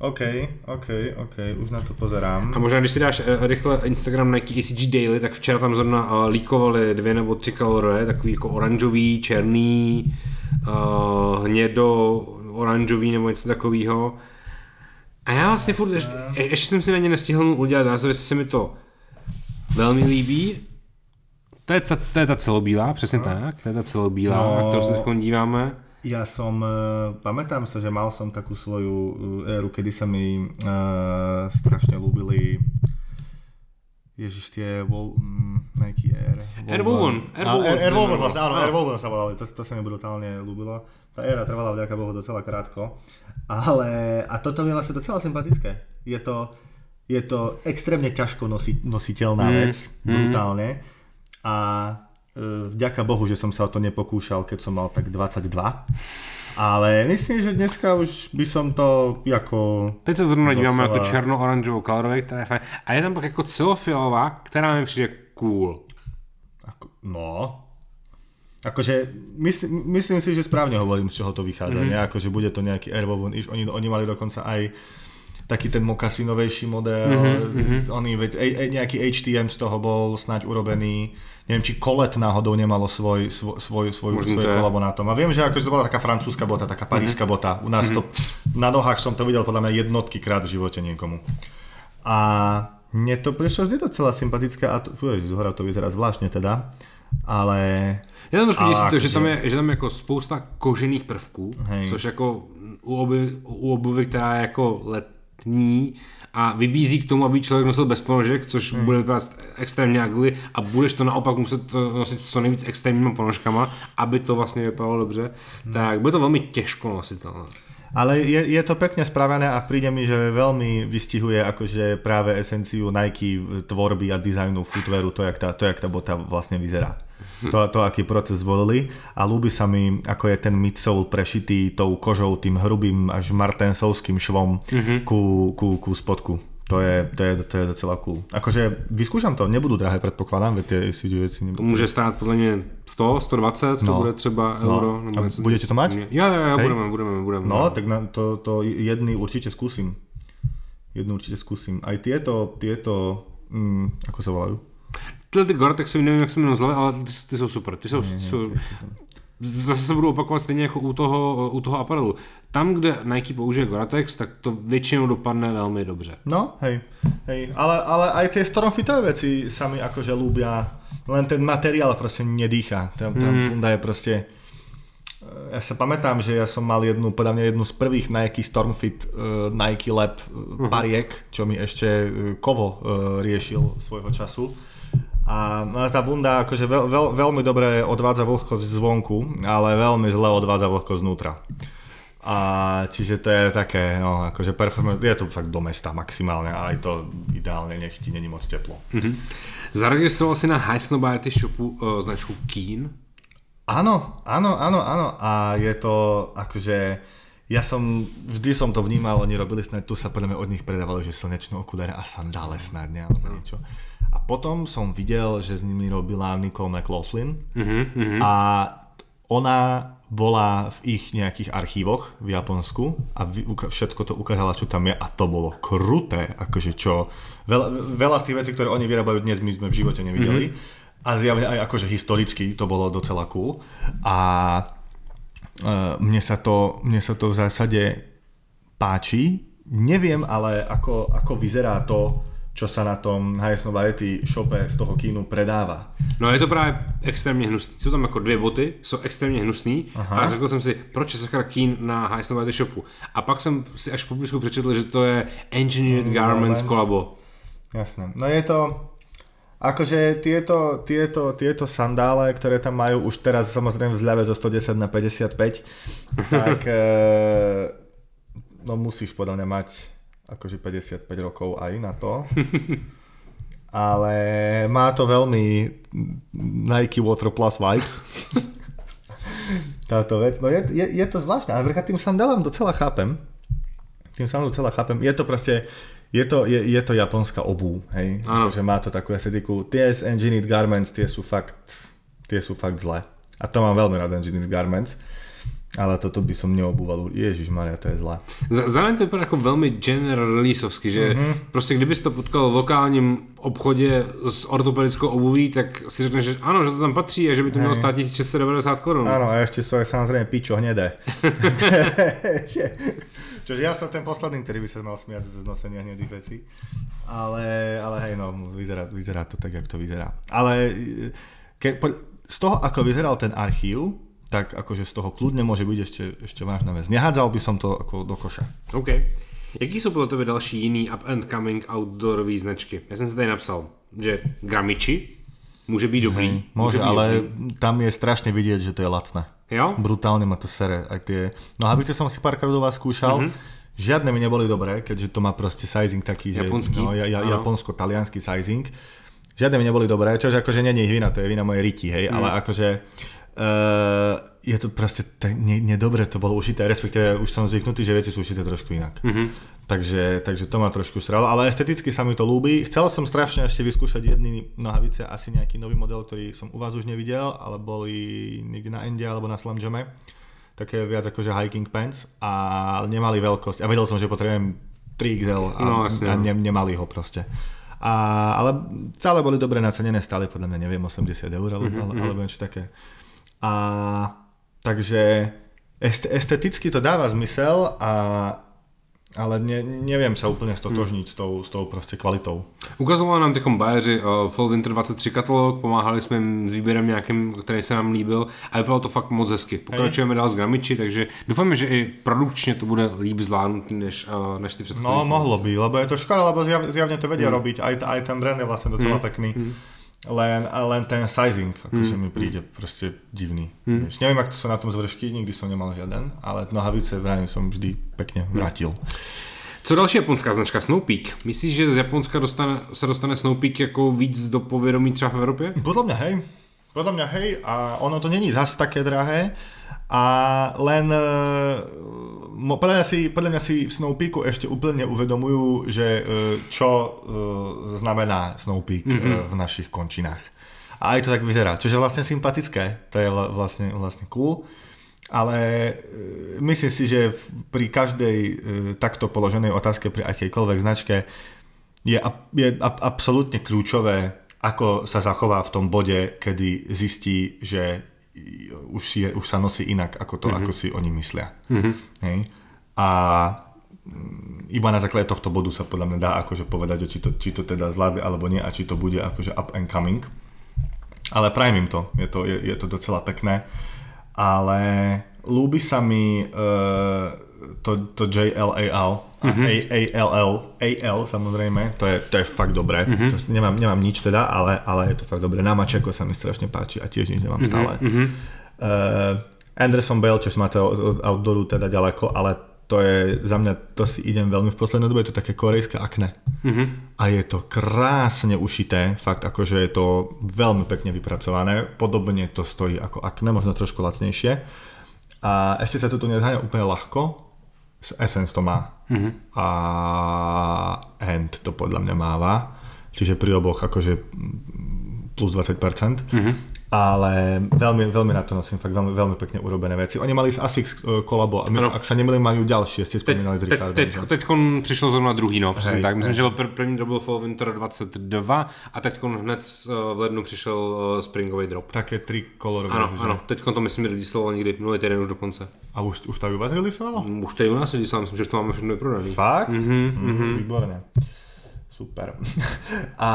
OK, OK, OK, už na to pozerám. A možná, když si dáš uh, rychle Instagram Nike ECG Daily, tak včera tam zrovna uh, líkovali dvě nebo tři kalorie, takový jako oranžový, černý, uh, hnědo, oranžový nebo něco takového. A já vlastně furt, ještě, ještě jsem si na ně nestihl udělat názor, jestli se mi to velmi líbí. To je ta, to je ta celobílá, přesně no. tak, to je ta celobílá, no. na se teď díváme. Ja som, uh, pamätám sa, že mal som takú svoju e, éru, kedy sa mi uh, strašne ľúbili Ježiš, tie Wol, mm, Nike Air. Airwoven. Airwoven vlastne, áno, Airwoven sa volali, to, to sa mi brutálne ľúbilo. Tá éra trvala vďaka Bohu docela krátko. Ale, a toto je vlastne docela sympatické. Je to, je to extrémne ťažko nosi, nositeľná mm, vec, mm. A e, vďaka Bohu, že som sa o to nepokúšal, keď som mal tak 22. Ale myslím, že dneska už by som to jako... Teď se zrovna docela... díváme jako černo-oranžovou colorovej, která je fajn. A je tam pak jako celofialová, která mi přijde cool. Ako, no, Akože myslím, myslím si, že správne hovorím, z čoho to vychádza. Mm-hmm. Ne? Akože bude to nejaký Airwoven. Oni, oni mali dokonca aj taký ten mokasinovejší model. Mm-hmm. Oni, veď, e, e, nejaký HTM z toho bol snáď urobený neviem, či Kolet náhodou nemalo svoj, svoj, svoj, svoj, svoje kolabo na tom. A viem, že akože to bola taká francúzska bota, taká parížska mm-hmm. bota. U nás mm-hmm. to, na nohách som to videl podľa mňa jednotky krát v živote niekomu. A mne to prišlo vždy docela sympatické a to, fuj, z hora to vyzerá zvláštne teda, ale... Já tam trošku děsí to, že tam, je, že tam je jako spousta kožených prvků, Hej. což jako u obuvy, u obuvy, která je jako letní, a vybízí k tomu, aby člověk nosil bez ponožek, což hmm. bude vypadat extrémně ugly a budeš to naopak muset nosit co nejvíc extrémníma ponožkama, aby to vlastně vypadalo dobře, hmm. tak bude to velmi těžko nositelné. Ale je, je to pekne spravené a príde mi, že veľmi vystihuje akože práve esenciu Nike tvorby a dizajnu footwearu, to jak tá, to, jak tá bota vlastne vyzerá. To, to, aký proces zvolili a ľúbi sa mi, ako je ten midsole prešitý tou kožou, tým hrubým až martensovským švom mm-hmm. ku, ku, ku spodku. To je, to, je, to je docela cool. Akože vyskúšam to, nebudú drahé, predpokladám, veď tie si veci nebudú. Může stát podle mě 100, 120, no. to bude třeba no. euro. Nebo a budete to mať? Ja, ja, ja, budeme, budeme, budeme. No, tak na, to, to jedný určite skúsim. Jednu určite skúsim. Aj tieto, tieto, mm, ako sa volajú? Tyhle ty Gore-Texy, nevím, jak se jmenují zlové, ale ty, ty, jsou super. Ty jsou, ty- zase se budu opakovat stejně jako u toho, u toho aparelu. Tam, kde Nike použije Gore-Tex, tak to většinou dopadne velmi dobře. No, hej, hej. Ale, ale aj tie stormfitové veci sa mi akože ľúbia. Len ten materiál proste nedýcha. Tam, tam Mhm. Punda je proste... Ja sa pamätám, že ja som mal jednu, podľa mňa jednu z prvých Nike Stormfit uh, Nike Lab uh, pariek, čo mi ešte uh, Kovo uh, riešil svojho času. A tá bunda akože veľ, veľ, veľmi dobre odvádza vlhkosť zvonku, ale veľmi zle odvádza vlhkosť znútra. A čiže to je také, no akože performance, je to fakt do mesta maximálne, ale to ideálne, nech ti není moc teplo. Zaregistroval si na Highsnobiety shopu uh, značku Keen. Áno, áno, áno, áno. A je to akože... Ja som, vždy som to vnímal, oni robili snad, tu sa podľa mňa od nich predávali, že slnečné okuliare a sandále snad, ne, alebo niečo. A potom som videl, že s nimi robila Nicole McLaughlin. Mhm, a ona bola v ich nejakých archívoch v Japonsku a všetko to ukázala, čo tam je a to bolo kruté, akože čo, veľa, veľa z tých vecí, ktoré oni vyrábajú dnes, my sme v živote nevideli. A zjavne aj akože historicky to bolo docela cool. A mne sa to, mne sa to v zásade páči, neviem ale ako, ako vyzerá to, čo sa na tom Highest Nobiety shope z toho kínu predáva. No je to právě extrémně hnusný. Jsou tam jako dvě boty, jsou extrémně hnusný Aha. a řekl jsem si, proč je sakra Keen na Highsnobiety shopu. A pak jsem si až v popisku přečetl, že to je Engineered Garments. kolabo. Jasné. No je to... Akože tieto, tieto, tieto sandále, ktoré tam majú už teraz samozrejme v zľave zo 110 na 55, tak e, no musíš podľa mňa mať akože 55 rokov aj na to. Ale má to veľmi Nike Water Plus vibes. Táto vec. No je, je, je to zvláštne, ale vďaka tým sandálom docela chápem. Tým sandálom docela chápem. Je to proste, je to, je, je to japonská obú, hej. Áno. Že má to takú estetiku. Tie z Engineered Garments, tie sú fakt, tie sú fakt zlé. A to mám veľmi rád Engineered Garments. Ale toto by som neobúval. Ježiš Maria, to je zlé. Za- Zároveň to vypadá jako velmi general releaseovsky, že mm-hmm. prostě kdybys to potkal v lokálním obchodě s ortopedickou obuví, tak si řekneš, že ano, že to tam patří a že by to mělo stát 1690 korun. Áno, a ešte sú aj samozrejme pičo hnedé. Čože ja som ten posledný, ktorý by sa mal smiať z nosenia hnedých vecí. Ale, ale hej, no, vyzerá, vyzerá to tak, jak to vyzerá. Ale ke, po, z toho, ako vyzeral ten archív, tak akože z toho kľudne môže byť ešte, ešte vážna vec. Nehádzal by som to ako do koša. OK. Jaký jsou podle tebe další jiný up and coming outdoorový značky? Já jsem si tady napsal, že Gramiči může být dobrý. Hej, môže, být ale dobrý. tam je strašne vidieť, že to je lacné. Jo? Brutálne ma to sere. Aj tie... No habice som si párkrát u vás skúšal. Mm-hmm. Žiadne mi neboli dobré, keďže to má proste sizing taký, že Japonský. no, ja, ja, japonsko-talianský sizing. Žiadne mi neboli dobré, čože akože je ich vina, to je vina mojej riti, hej, mm. ale akože uh, je to proste tak ne, nedobre to bolo ušité, respektíve už som zvyknutý, že veci sú ušité trošku inak. Mm-hmm. Takže, takže to ma trošku sralo, ale esteticky sa mi to ľúbi. Chcel som strašne ešte vyskúšať jedný nohavice, asi nejaký nový model, ktorý som u vás už nevidel, ale boli niekde na Ende alebo na Slam Jame. Také viac akože hiking pants a nemali veľkosť. A vedel som, že potrebujem 3XL a, No, a no. ne, nemali ho proste. A, ale celé boli dobre nacenené, stále podľa mňa neviem 80 eur alebo, mm-hmm. alebo niečo také. A takže est, esteticky to dáva zmysel a ale ne, neviem sa úplne stotožniť s, tou, s tou proste kvalitou. Ukazovali nám takom bajeři uh, Fall Winter 23 katalog, pomáhali jsme jim s výběrem nějakým, který se nám líbil a vypadalo to fakt moc hezky. Pokračujeme dál s Gramiči, takže doufáme, že i produkčně to bude líp zvládnutý než, uh, než ty předchozí. No, mohlo by, lebo je to škoda, lebo zjav, zjavne to vedia mm. robiť, aj, aj ten brand je vlastne docela mm. pekný. Mm. Len, len ten sizing, akože mm. mi príde proste divný. Mm. Vieš, neviem, ak to sú na tom zvršky, nikdy som nemal žiaden, ale nohavice vrajím som vždy pekne vrátil. Co další japonská značka? Snowpeak. Myslíš, že z Japonska dostane, se dostane Snowpeak jako víc do povědomí třeba v Evropě? Podľa mňa hej, podľa mňa hej a ono to není zas také drahé a len e, podľa mňa si, podľa mňa si v Snowpeaku ešte úplne uvedomujú, že e, čo e, znamená Snowpeak mm-hmm. v našich končinách. A aj to tak vyzerá, čo je vlastne sympatické, to je vla- vlastne, vlastne cool. Ale myslím si, že pri každej takto položenej otázke pri akejkoľvek značke je, je ab- absolútne kľúčové, ako sa zachová v tom bode, kedy zistí, že už, si, už sa nosí inak ako to, mm-hmm. ako si oni myslia. Mm-hmm. Hej? A mm, iba na základe tohto bodu sa podľa mňa dá akože povedať, že či to, či to teda zvládli alebo nie a či to bude akože up and coming. Ale prajem im to, je to, je, je to docela pekné. Ale ľúbi sa mi uh, to, to JLAL, mm-hmm. ALL, AL samozrejme, to je, to je fakt dobré. Mm-hmm. To, nemám, nemám nič teda, ale, ale je to fakt dobré. Námačeko sa mi strašne páči a tiež nič nemám mm-hmm. stále. Mm-hmm. Uh, Anderson Bell, čo máte od outdooru teda ďaleko, ale to je za mňa, to si idem veľmi v poslednej dobe, je to také korejské akne. Mm-hmm. A je to krásne ušité, fakt akože je to veľmi pekne vypracované, podobne to stojí ako akne, možno trošku lacnejšie. A ešte sa to tu nezháňa úplne ľahko, Essence to má. Mm-hmm. A End to podľa mňa máva. Čiže pri oboch akože plus 20%. Mm-hmm ale veľmi, veľmi na to nosím, fakt veľmi, veľmi pekne urobené veci. Oni mali s ASICS e, kolabo a my, ak sa nemýlim, majú ďalšie, ste spomínali s Richardom. Teď, teď, přišlo zrovna druhý, no, přesně tak. Myslím, že byl první drop byl Fall Winter 22 a teď hned e, v lednu přišel e, Springový drop. Také tri kolorové. Ano, ano, teď to myslím releaseovalo někdy, minulý týden už dokonce. A už, už to u vás releaseovalo? Už to u nás releaseovalo, myslím, že to máme všechno vyprodané. Fakt? Mm-hmm, mm-hmm. Výborné. Super. A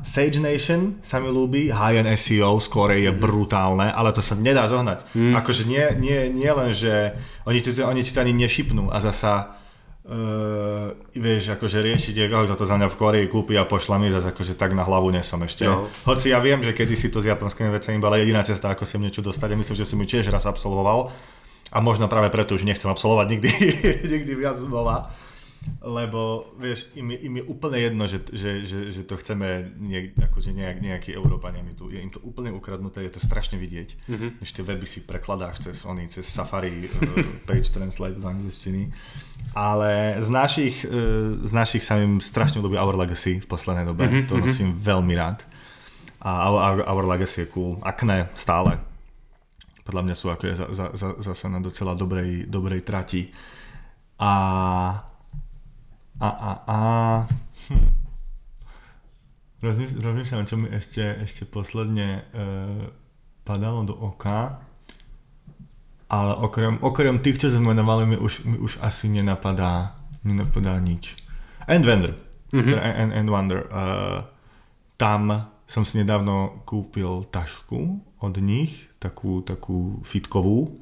Sage Nation sa mi ľúbi, high-end SEO skôr je mhm. brutálne, ale to sa nedá zohnať. Mm. Akože nie, nie, nie len, že oni ti, oni ti to ani nešipnú a zasa uh, vieš, akože riešiť, ako to za mňa v Koreji kúpi a pošla mi zase akože tak na hlavu nesom ešte. No. Hoci ja viem, že kedy si to s japonskými vecami bola jediná cesta, ako sem niečo dostať a myslím, že som ju tiež raz absolvoval a možno práve preto už nechcem absolvovať nikdy, nikdy viac znova lebo vieš, im, im je úplne jedno, že, že, že, že to chceme nie, akože nejak, nejaký Európania, mi tu, je im to úplne ukradnuté, je to strašne vidieť. Mm-hmm. Ešte weby si prekladáš cez oni, cez Safari, uh, Page Translate do angličtiny. Ale z našich, uh, z našich sa im strašne ľúbi Our Legacy v poslednej dobe, mm-hmm. to nosím veľmi rád. A Our, Our Legacy je cool. Akne stále. Podľa mňa sú ako je za, za, za, zase na docela dobrej, dobrej trati. A a, a, a... Hm. Rozmýšľam, čo mi ešte, ešte posledne e, padalo do oka. Ale okrem, okrem tých, čo sme menovali, mi už, mi už asi nenapadá, nenapadá nič. End Wonder. Mm-hmm. Teda End, End Wonder. E, tam som si nedávno kúpil tašku od nich, takú, takú fitkovú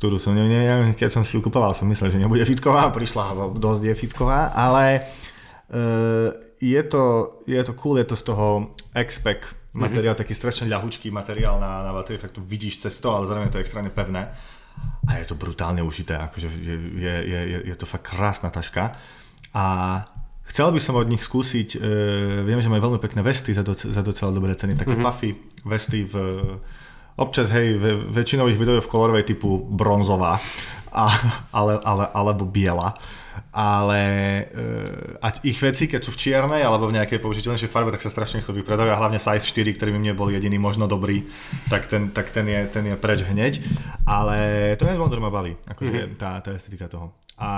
ktorú som, neviem, keď som si ju kupoval, som myslel, že nebude fitková, prišla dosť je fitková, ale uh, je, to, je to cool, je to z toho X-Pack materiál, mm-hmm. taký strašne ľahučký materiál na, na battery, fakt to vidíš cez to, ale zároveň to je extrémne pevné. A je to brutálne užité, akože je, je, je, je, to fakt krásna taška. A chcel by som od nich skúsiť, uh, viem, že majú veľmi pekné vesty za, doc- za docela dobré ceny, také mm-hmm. puffy vesty v občas, hej, väčšinou ich videí v kolorovej typu bronzová, a, ale, ale, alebo biela. Ale e, ať ich veci, keď sú v čiernej alebo v nejakej použiteľnejšej farbe, tak sa strašne rýchlo vypredajú a hlavne size 4, ktorý mi nebol jediný možno dobrý, tak ten, tak ten, je, ten je preč hneď. Ale to je Wonder ma baví, akože mm-hmm. tá, tá estetika toho. A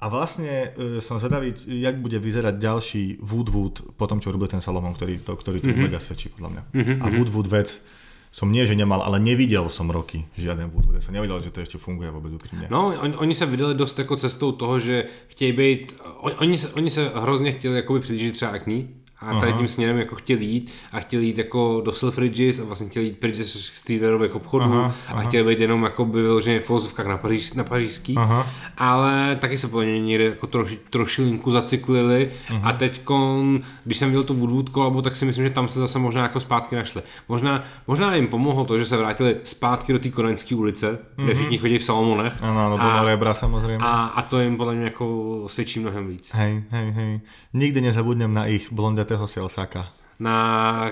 a vlastne e, som zvedavý, jak bude vyzerať ďalší Wood Wood po tom, čo robil ten Salomon, ktorý to, ktorý to mm-hmm. mega svedčí podľa mňa. Mm-hmm. A Wood Wood vec som nie, že nemal, ale nevidel som roky žiaden Woodwood. Ja som nevidel, že to ešte funguje vôbec úprimne. No, on, oni sa vydali dost jako cestou toho, že chtějí být, on, oni, se, oni se hrozně chtěli jakoby přiblížit třeba Acne, a tady tím směrem jako chtěli jít a chtěli jít jako do Selfridges a vlastně chtěli jít pryč ze streetwearových obchodů aha, aha. a chtěli být jenom jako by vyloženě v filozofkách na, paříž, na pařížský, aha. ale taky se po někde jako troši, trošilinku zacyklili aha. a teď, když jsem viděl tu Woodwood kolabo, tak si myslím, že tam se zase možná jako zpátky našli. Možná, možná jim pomohlo to, že se vrátili zpátky do té koreňské ulice, kde mhm. všichni chodí v Salomonech. Ano, ano, a, rebra samozřejmě. A, a to jim podle mě jako svědčí mnohem víc. Hej, hej, hej. Nikdy nezabudnem na ich blondet toho Sielsaka. Na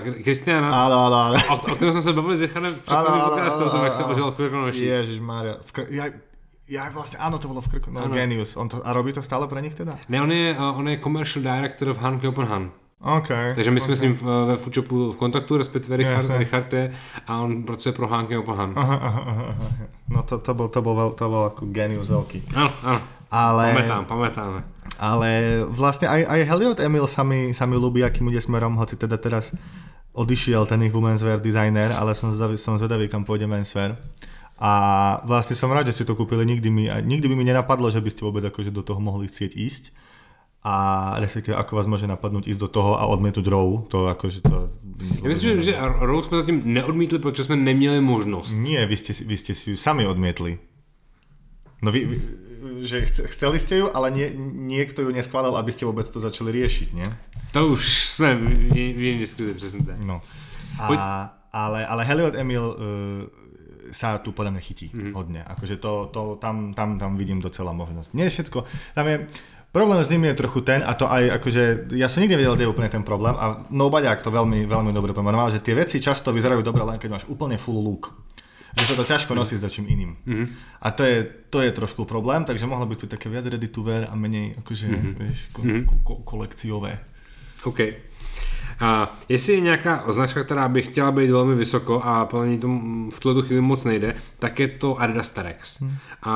Kristiana? Áno, áno, áno. O, o ktorom sme sa bavili s Richardem v predchádzajúcom podcaste, o tom, jak sa ožil v Krkonoši. Ježišmária. Kr- ja, ja vlastne, áno, to bolo v Krku, no, Genius. On to, a robí to stále pre nich teda? Ne, on je, on je commercial director v Han. Okay, Takže my jsme okay. s ním ve Foodshopu v kontaktu, respektive Richard, Richard je, a on pracuje pro Hanke Open Han. Aha, aha, aha. No to, to, bol, to, bol, to bol ako genius veľký. Áno, áno. Ale, pamätám, pamätáme. Ale vlastne aj, aj Heliot Emil sa mi, sa mi ľúbi, akým ide smerom, hoci teda teraz odišiel ten ich women's wear designer, ale som zvedavý, som zvedavý kam pôjde menswear. A vlastne som rád, že ste to kúpili, nikdy, mi, nikdy by mi nenapadlo, že by ste vôbec akože do toho mohli chcieť ísť. A respektíve ako vás môže napadnúť ísť do toho a odmietnúť row, to akože to... Ja myslím, že row sme zatím neodmítli, protože sme neměli možnosť. Nie, vy ste, vy ste si ju sami odmietli. No vy, vy že chceli ste ju, ale nie, niekto ju neschválil, aby ste vôbec to začali riešiť, nie? To už sme v inej diskuzii, presne tak. No. A, ale, ale Heliot Emil uh, sa tu podľa mňa chytí mm-hmm. hodne. Akože to, to tam, tam, tam vidím docela možnosť. Nie všetko. Tam je, Problém s nimi je trochu ten, a to aj akože, ja som nikdy nevedel, kde je úplne ten problém a Nobaďák to veľmi, veľmi dobre pomenoval, že tie veci často vyzerajú dobre len keď máš úplne full look že sa to ťažko nosí s čím iným. Mm-hmm. A to je, to je trošku problém, takže mohlo byť také viac ready to wear a menej akože, mm-hmm. vieš, ko, mm-hmm. ko, ko, kolekciové. OK. A jestli je nějaká označka, která by chtěla být velmi vysoko a podle to v tuto chvíli moc nejde, tak je to Adidas Terex. Hmm. A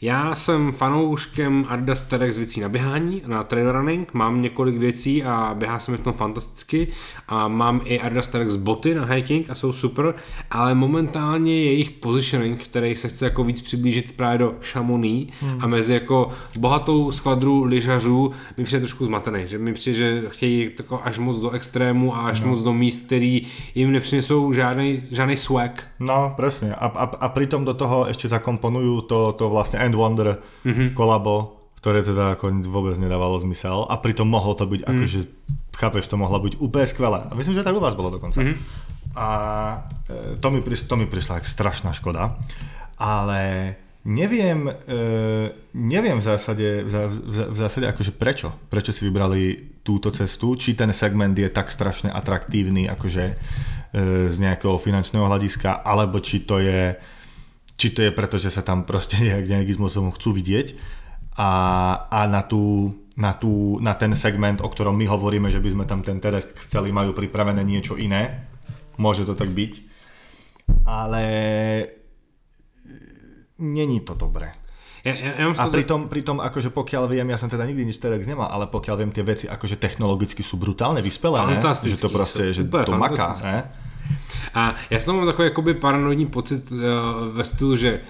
já jsem fanouškem Adidas Terex věcí na běhání, na trail running, mám několik věcí a běhá se mi v tom fantasticky a mám i Adidas Terex boty na hiking a jsou super, ale momentálně jejich positioning, který se chce jako víc přiblížit právě do Chamonix hmm. a mezi jako bohatou skvadru lyžařů mi přijde trošku zmatený, že mi přijde, že chtějí tako až moc do extrému a až no. moc do míst, který jim nepřinesou žádný, žádný swag. No, presne. A, a, a pritom do toho ešte zakomponujú to, to vlastne And Wonder mm-hmm. kolabo, ktoré teda ako vôbec nedávalo zmysel a pritom mohlo to byť mm. akože, chápeš, to mohlo byť úplne skvelé. A myslím, že tak u vás bolo dokonca. Mm-hmm. A e, to mi, prišlo, to mi prišla ako strašná škoda. Ale neviem, e, neviem v zásade, v, v, v zásade akože prečo. Prečo si vybrali túto cestu. Či ten segment je tak strašne atraktívny akože z nejakého finančného hľadiska, alebo či to je či to je preto, že sa tam proste nejak, nejakým spôsobom chcú vidieť a, a na, tú, na, tú, na ten segment, o ktorom my hovoríme, že by sme tam ten teda chceli, majú pripravené niečo iné. Môže to tak byť. Ale není to dobré. Ja, ja, ja a pritom, pritom, akože pokiaľ viem, ja som teda nikdy nič Terex nemal, ale pokiaľ viem, tie veci akože technologicky sú brutálne vyspelé, že to proste, že to maká. Ne? A já jsem mám takový jakoby paranoidní pocit uh, ve stylu, že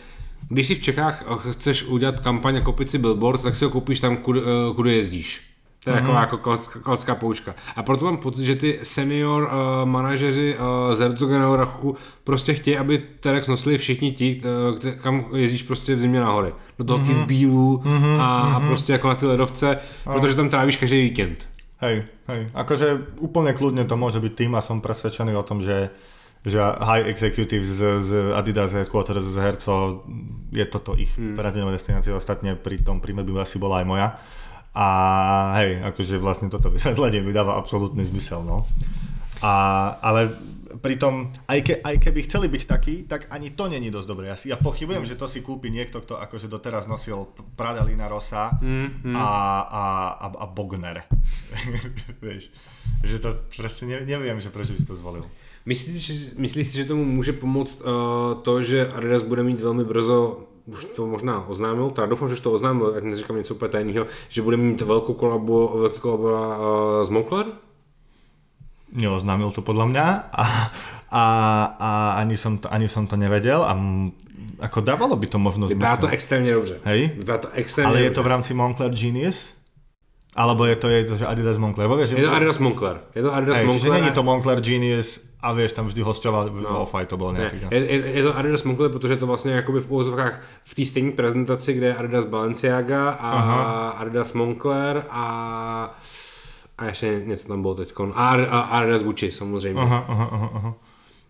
když si v Čechách chceš udělat kampaň a koupit si billboard, tak si ho koupíš tam, kudy, uh, kudy jezdíš. To je taková jako klasická, klasická poučka. A proto mám pocit, že ty senior uh, manažeři uh, z Herzogeného Rachu prostě chtějí, aby Terex nosili všichni ti, uh, kam jezdíš prostě v zimě nahoře. Do toho mm-hmm. Kitzbühelu mm-hmm, a, a prostě jako na ty ledovce, no. protože tam trávíš každý víkend. Hej, hej. Akože úplne kľudne to môže byť tým a som presvedčený o tom, že že high executive z, z Adidas Headquarters z Herco je toto ich mm. destinácia. Ostatne pri tom príjme by asi bola aj moja. A hej, akože vlastne toto vysvetlenie mi dáva absolútny zmysel, no. A, ale pritom, aj, ke, aj keby chceli byť takí, tak ani to není dosť dobré. Ja, si, ja pochybujem, mm. že to si kúpi niekto, kto akože doteraz nosil Prada Lina Rosa mm, mm. A, a, a, a Bogner. Vieš, že to proste ne, neviem, že prečo si to zvolil. Myslíš, myslíš si, že tomu může pomoct uh, to, že Adidas bude mít velmi brzo už to možná oznámil, teda doufám, že už to oznámil, jak neříkám něco úplně tajného, že bude mít velkou kolabo, velký kolabo uh, s Moncler? Neoznámil to podľa mňa a, a, a ani, som to, ani som to nevedel a ako dávalo by to možnosť. Vypadá to extrémne dobře. Hej? Vypadá to extrémne Ale dobře. je to v rámci Moncler Genius? Alebo je to, je to že Adidas Moncler? Vieš, je to Adidas Moncler. Je to Adidas Hej, Moncler. Čiže není to Moncler Genius a vieš, tam vždy hostoval no. Off-White, to bol nejaký. Je, je, je, to Adidas Moncler, protože je to vlastně jakoby v úvozovkách v té stejné prezentaci, kde je Adidas Balenciaga a Aha. Adidas Moncler a a ještě něco tam bylo teď. A, a Adidas Gucci samozřejmě. Aha, aha, aha, aha.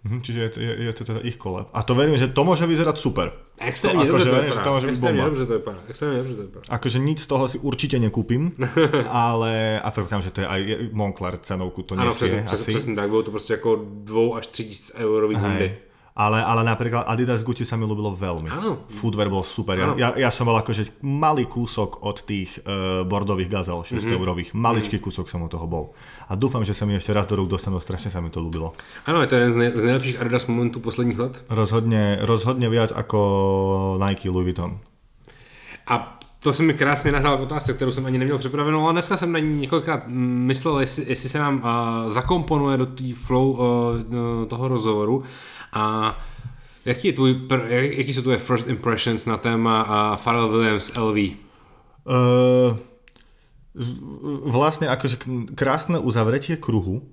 Mhm, čiže je to, je, je to teda ich koleb. A to verím, že to môže vyzerať super. Extrémne to, to, verím, že to môže Extrémne dobře to vypadá. Extrémne dobře to vypadá. Akože nič z toho si určite nekúpim, ale a prvkám, že to je aj Moncler cenovku to nesie ano, přesně, asi. Přesně tak, bylo to prostě jako 2 až 3 tisíc eurový bundy. Ale, ale napríklad Adidas Gucci sa mi ľúbilo veľmi. Áno. Footwear bol super. Ja, ja, ja som bol akože malý kúsok od tých uh, bordových gazel 6 mm-hmm. eurových. Maličký mm-hmm. kúsok som od toho bol. A dúfam, že sa mi ešte raz do rúk dostanú. Strašne sa mi to ľúbilo. Áno, je to jeden z, nej- z najlepších Adidas momentů posledních let. Rozhodne, rozhodne viac ako Nike Louis Vuitton. A to se mi krásně nahrál k otázce, kterou jsem ani neměl připravenou, ale dneska jsem na ní několikrát myslel, jestli, jestli se nám uh, zakomponuje do té flow uh, toho rozhovoru. A jaký, je tvůj, jaký jsou tvoje first impressions na téma uh, Pharrell Williams LV? Uh, vlastne akože krásne uzavretie kruhu.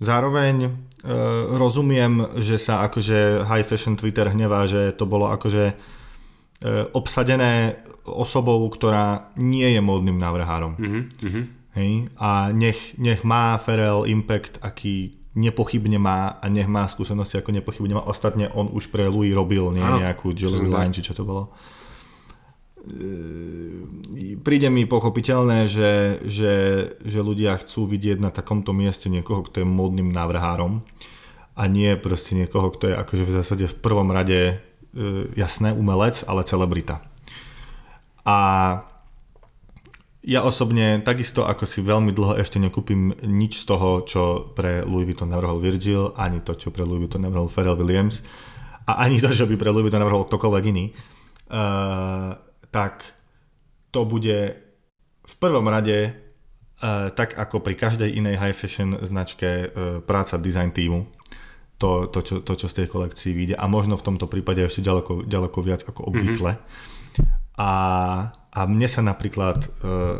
Zároveň uh, rozumiem, že sa akože high fashion Twitter hnevá, že to bolo akože uh, obsadené osobou, ktorá nie je módnym návrhárom. Mm-hmm. Hej? A nech, nech má Ferel impact, aký nepochybne má a nech má skúsenosti, ako nepochybne má. Ostatne on už pre Louis robil nie, nejakú Jewelry Line, či čo to bolo. E, príde mi pochopiteľné, že, že, že ľudia chcú vidieť na takomto mieste niekoho, kto je módnym návrhárom a nie proste niekoho, kto je akože v zásade v prvom rade e, jasné umelec, ale celebrita. A ja osobne takisto ako si veľmi dlho ešte nekúpim nič z toho, čo pre Louis Vuitton navrhol Virgil, ani to, čo pre Louis Vuitton navrhol Pharrell Williams a ani to, čo by pre Louis Vuitton navrhol ktokoľvek iný, uh, tak to bude v prvom rade uh, tak ako pri každej inej high fashion značke uh, práca design týmu to, to, čo, to, čo z tej kolekcii vyjde a možno v tomto prípade ešte ďaleko, ďaleko viac ako obvykle. Mm-hmm. A a mne sa napríklad uh,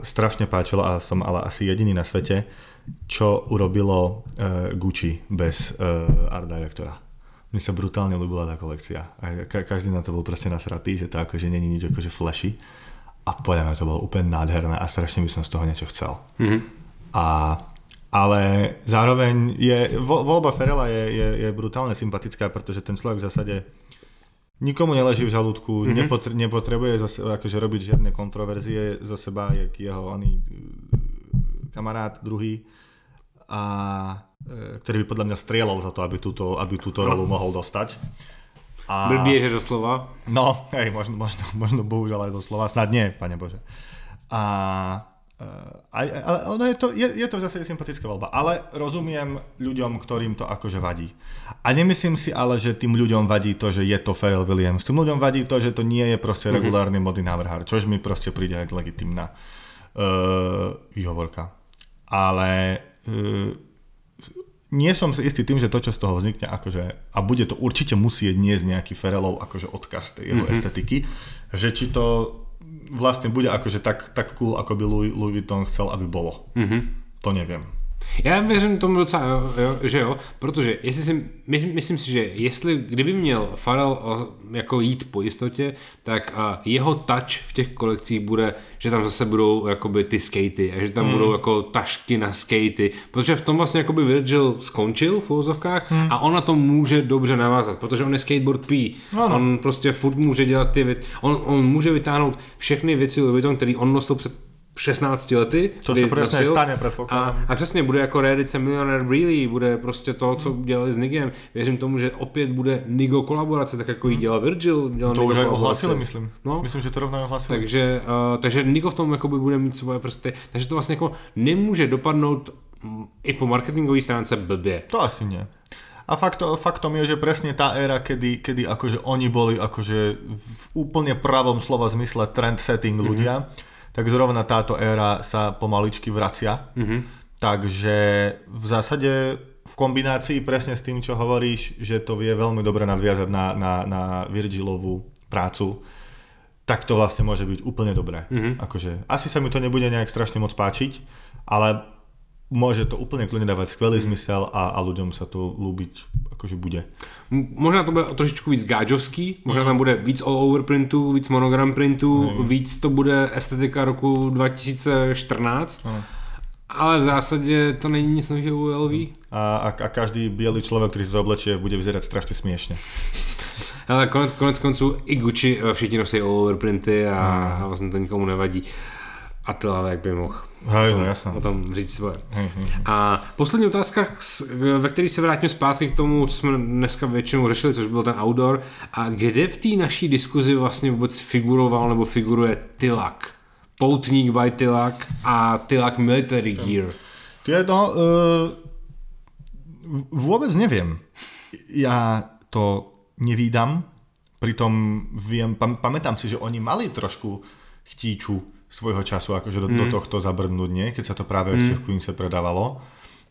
strašne páčilo, a som ale asi jediný na svete, čo urobilo uh, Gucci bez uh, art directora. Mne sa brutálne ľúbila tá kolekcia. A ka- každý na to bol proste nasratý, že to akože není nič akože flashy. A podľa mňa to bolo úplne nádherné a strašne by som z toho niečo chcel. Mm-hmm. A, ale zároveň je, voľba Ferela je, je, je brutálne sympatická, pretože ten človek v zásade Nikomu neleží v žalúdku, mm-hmm. nepotre- nepotrebuje zase, akože robiť žiadne kontroverzie zo seba, jak jeho oný e, kamarát druhý, a, e, ktorý by podľa mňa strieľal za to, aby túto, aby túto rolu no. mohol dostať. A... Blbie, že doslova. No, hej, možno, možno, možno bohužiaľ aj doslova, snad nie, pane Bože. A aj, ale ono je to, je, je to v zásade sympatická voľba, ale rozumiem ľuďom, ktorým to akože vadí. A nemyslím si ale, že tým ľuďom vadí to, že je to Pharrell Williams. Tým ľuďom vadí to, že to nie je proste mm-hmm. regulárny modný návrhár, čož mi proste príde aj legitimná uh, výhovorka. Ale uh, nie som si istý tým, že to, čo z toho vznikne, akože, a bude to určite musieť niesť nejaký Ferelov akože odkaz tej jeho mm-hmm. estetiky, že či to vlastne bude akože tak, tak cool, ako by Louis, Louis Vuitton chcel, aby bolo. Mm-hmm. To neviem. Já věřím tomu docela, jo, jo, že jo, protože jestli si, myslím, myslím si, že jestli, kdyby měl Farel jako jít po jistotě, tak a jeho touch v těch kolekcích bude, že tam zase budou jakoby ty skatey a že tam mm. budou jako tašky na skatey, protože v tom vlastně jakoby Virgil skončil v úvozovkách mm. a on na to může dobře navázat, protože on je skateboard P, no, no. on prostě furt může dělat ty věci, on, on může vytáhnout všechny věci Louis Vuitton, který on nosil před 16 lety. To se přesně stane, předpokládám. A, a přesně bude jako reedice Millionaire Really, bude prostě to, co dělali s Nigem. Věřím tomu, že opět bude Nigo kolaborace, tak jako ji dělal Virgil. Dělal to Nigo už aj ohlasili, myslím. No? Myslím, že to rovnou ohlasili. Takže, uh, takže Nigo v tom jakoby bude mít svoje prsty. Takže to vlastně jako nemůže dopadnout mm, i po marketingové stránce blbě. To asi nie. A fakt, faktom je, že presne tá éra, kedy, kedy akože oni boli akože v úplne pravom slova zmysle trend setting ľudia, mm-hmm tak zrovna táto éra sa pomaličky vracia. Mm-hmm. Takže v zásade v kombinácii presne s tým, čo hovoríš, že to vie veľmi dobre nadviazať na, na, na Virgilovú prácu, tak to vlastne môže byť úplne dobré. Mm-hmm. Akože, asi sa mi to nebude nejak strašne moc páčiť, ale môže to úplne kľudne dávať skvelý mm. zmysel a, a ľuďom sa to ľúbiť akože bude. Možná to bude trošičku víc gáčovský, možná mm. tam bude víc all over printu, víc monogram printu, mm. víc to bude estetika roku 2014. Mm. Ale v zásade to není nic nového u LV. A, a, a každý biely človek, ktorý sa oblečie, bude vyzerať strašne smiešne. Ale konec, konec konců i Gucci eh, všichni nosí all over printy a, mm. a vlastně to nikomu nevadí. Attila, jak by mohl. Hej, no jasno. O tom říct svoje. Hej, hej. A poslední otázka, ve které se vrátím zpátky k tomu, co jsme dneska většinou řešili, což byl ten outdoor. A kde v té naší diskuzi vlastně vůbec figuroval nebo figuruje Tilak? Poutník by Tilak a Tilak Military Gear. Je no, uh, vôbec neviem. Ja to nevídam, pritom viem, pam, pamätám si, že oni mali trošku chtíču svojho času akože do, mm. do tohto zabrnúť, nie? Keď sa to práve mm. ešte v Queense predávalo,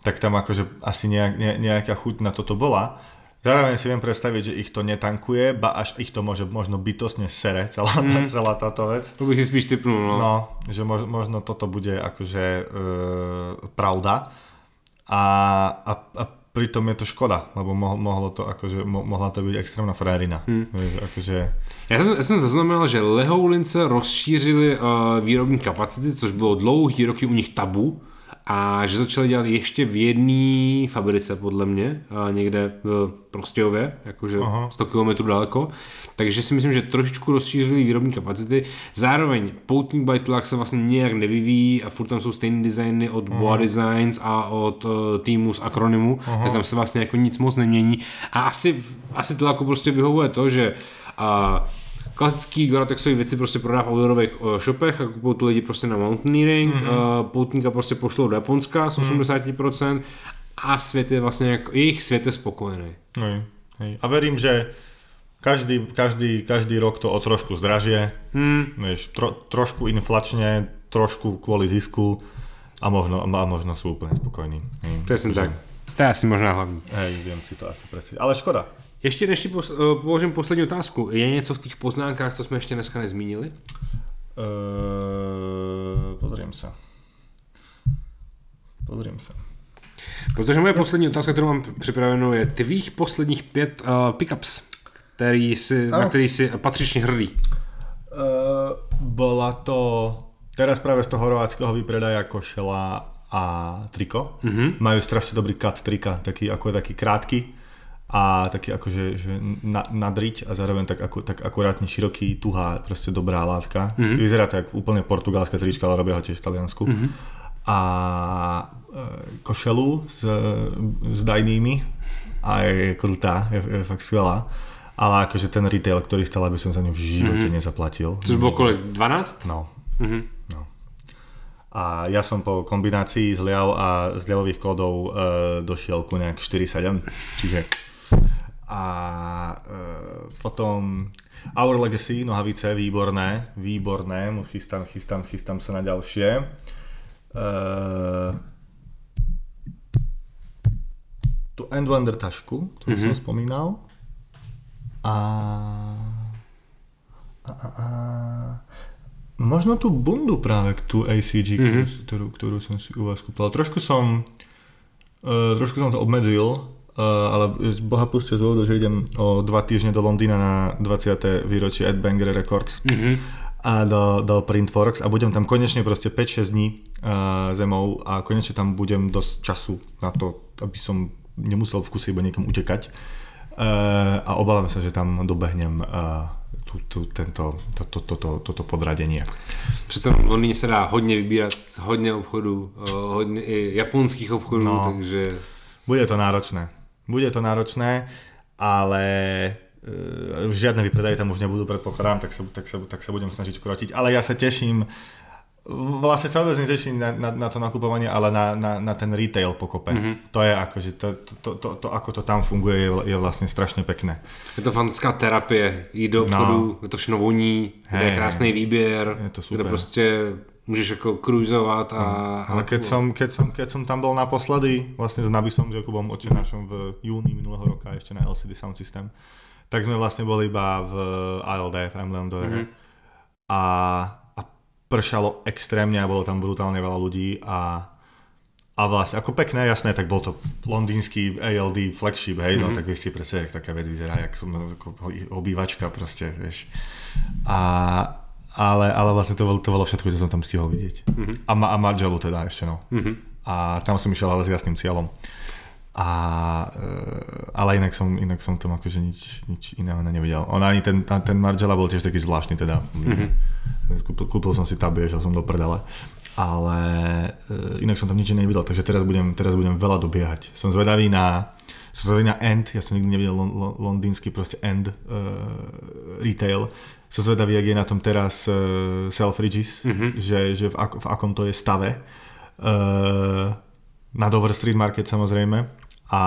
tak tam akože asi nejak, ne, nejaká chuť na toto bola. Zároveň si viem predstaviť, že ich to netankuje, ba až ich to môže možno bytosne sere, celá, mm. celá táto vec. To by si spíš typnul, no. no že mož, možno toto bude akože e, pravda. A, a, a pritom je to škoda, lebo mo, mohlo to akože, mo, mohla to byť extrémna frajerina. Hmm. Akože... Já jsem, já jsem zaznamenal, že Lehoulince rozšířili uh, výrobní kapacity, což bylo dlouhý roky u nich tabu a že začali dělat ještě v jedné fabrice, podle mě, někde v Prostějově, jakože Aha. 100 km daleko. Takže si myslím, že trošičku rozšířili výrobní kapacity. Zároveň poutní bajtlák se vlastně nějak nevyvíjí a furt tam jsou stejné designy od Aha. Boa Designs a od uh, týmu z Akronymu, takže tam se vlastně jako nic moc nemění. A asi, asi to jako prostě vyhovuje to, že uh, klasický Goratexový věci prostě prodá v outdoorových uh, shopech a kupují tu lidi prostě na mountaineering, mm-hmm. uh, poutníka prostě pošlou do Japonska z 80% mm. a svět je vlastně jako, jejich svět je spokojený. Hej, hej. A verím, že každý, každý, každý rok to o trošku zdražie, hmm. vieš, tro, trošku inflačne, trošku kvôli zisku a možno, a možno sú úplne spokojní. Presne tak. To je asi možná hlavní. Hej, viem si to asi presne. Ale škoda. Ještě než ti pos, uh, položím poslední otázku, je něco v těch poznámkách, co jsme ještě dneska nezmínili? Uh, pozriem sa. Pozriem sa. Protože moje poslední otázka, kterou mám připravenou, je tvých posledních pět uh, pickups, který si, na který si patřičně hrdý. Uh, bola to teraz práve z toho horvátskeho vypredaja košela a triko. Mm-hmm. Majú strašne dobrý cut trika, taký ako taký krátky a taký akože že na, nadriť a zároveň tak, ako, tak akurátne široký, tuhá, proste dobrá látka. Mm-hmm. Vyzerá to ako úplne portugalská trička, ale robia ho tiež v Taliansku. Mm-hmm. A e, košelu s, s dajnými a je krutá, je, je fakt skvelá. Ale akože ten retail, ktorý stal, aby som za ňu v živote mm-hmm. nezaplatil. Což bolo kolik? 12? No. Mm-hmm. no. A ja som po kombinácii zľav a zľavových kódov e, došiel ku nejak 4-7, čiže a e, potom Our Legacy, nohavice, výborné, výborné, chystám, chystám, chystám sa na ďalšie. E, tú Endlander tašku, ktorú mm-hmm. som spomínal. A, a, a, a možno tú bundu práve, tú ACG, mm-hmm. ktorú, ktorú, ktorú som si u vás kúpil. Trošku som, uh, trošku som to obmedzil, ale z boha puste z dôvodu, že idem o dva týždne do Londýna na 20. výročie Ed Banger Records mm-hmm. a do, do Printworks a budem tam konečne proste 5-6 dní uh, zemou a konečne tam budem dosť času na to, aby som nemusel v kuse iba niekam utekať uh, a obávam sa, že tam dobehnem uh, tu, tu, tento, to, to, to, to, toto podradenie. Přece v Londýně se dá hodně vybírat, hodně obchodů, hodně i japonských obchodů, no, takže... Bude to náročné. Bude to náročné, ale e, žiadne vypredaje tam už nebudú, predpokladám, tak sa, tak, sa, tak sa budem snažiť krotiť. Ale ja sa teším, vlastne sa vôbec neteším na, na, na to nakupovanie, ale na, na, na ten retail pokope. Mm-hmm. To je akože, to, to, to, to, to, ako to tam funguje, je, je vlastne strašne pekné. Je to fantastická terapie, jít do obchodu, no. je to všechno voní, hey, je krásný výběr, je to super. kde prostě môžeš ako kruzovať a... Mm. Ale keď som, keď, som, keď som tam bol naposledy, vlastne s Nabisom, s Jakubom Očenášom v júni minulého roka ešte na LCD Sound System, tak sme vlastne boli iba v ALD, v Emblem mm-hmm. a, a pršalo extrémne a bolo tam brutálne veľa ľudí a a vlastne ako pekné, jasné, tak bol to londýnsky ALD flagship, hej, mm-hmm. no mhm. tak vieš si predsa, jak taká vec vyzerá, jak som ako obývačka proste, vieš. A, ale, ale vlastne to, to bolo všetko, čo som tam stihol vidieť. Mm-hmm. A, a Margelu teda ešte, no. Mm-hmm. A tam som išiel ale s jasným cieľom. A, e, ale inak som, inak som tam akože nič, nič iného nevidel. On ani ten, ten Margela bol tiež taký zvláštny teda. Mm-hmm. Kúpil, kúpil som si tabie, šiel som do prdele. Ale e, inak som tam nič nevidel, takže teraz budem, teraz budem veľa dobiehať. Som zvedavý na, som zvedavý na End, ja som nikdy nevidel lon, lon, londýnsky proste End uh, retail, som zvedavý, jak je na tom teraz uh, Selfridges, mm-hmm. že, že v, ak, v akom to je stave. Uh, na Dover Street Market samozrejme. A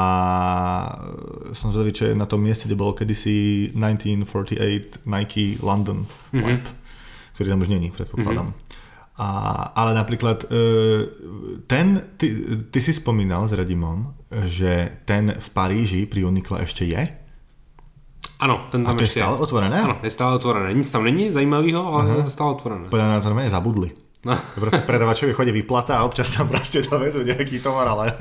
som zvedavý, čo je na tom mieste, kde bol kedysi 1948 Nike London mm-hmm. Lab. ktorý tam už není, predpokladám. Mm-hmm. A, ale napríklad ten, ty, ty si spomínal s Radimom, že ten v Paríži pri Unikle ešte je? Ano, ten tam A to je ještě stále otvorené? Ano, je stále otvorené. Nic tam není zajímavého, ale Aha. je to stále otvorené. Podľa mňa na to normálne zabudli. No. Proste predavačovi chodí vyplata a občas tam proste dovezú nejaký tovar, ale...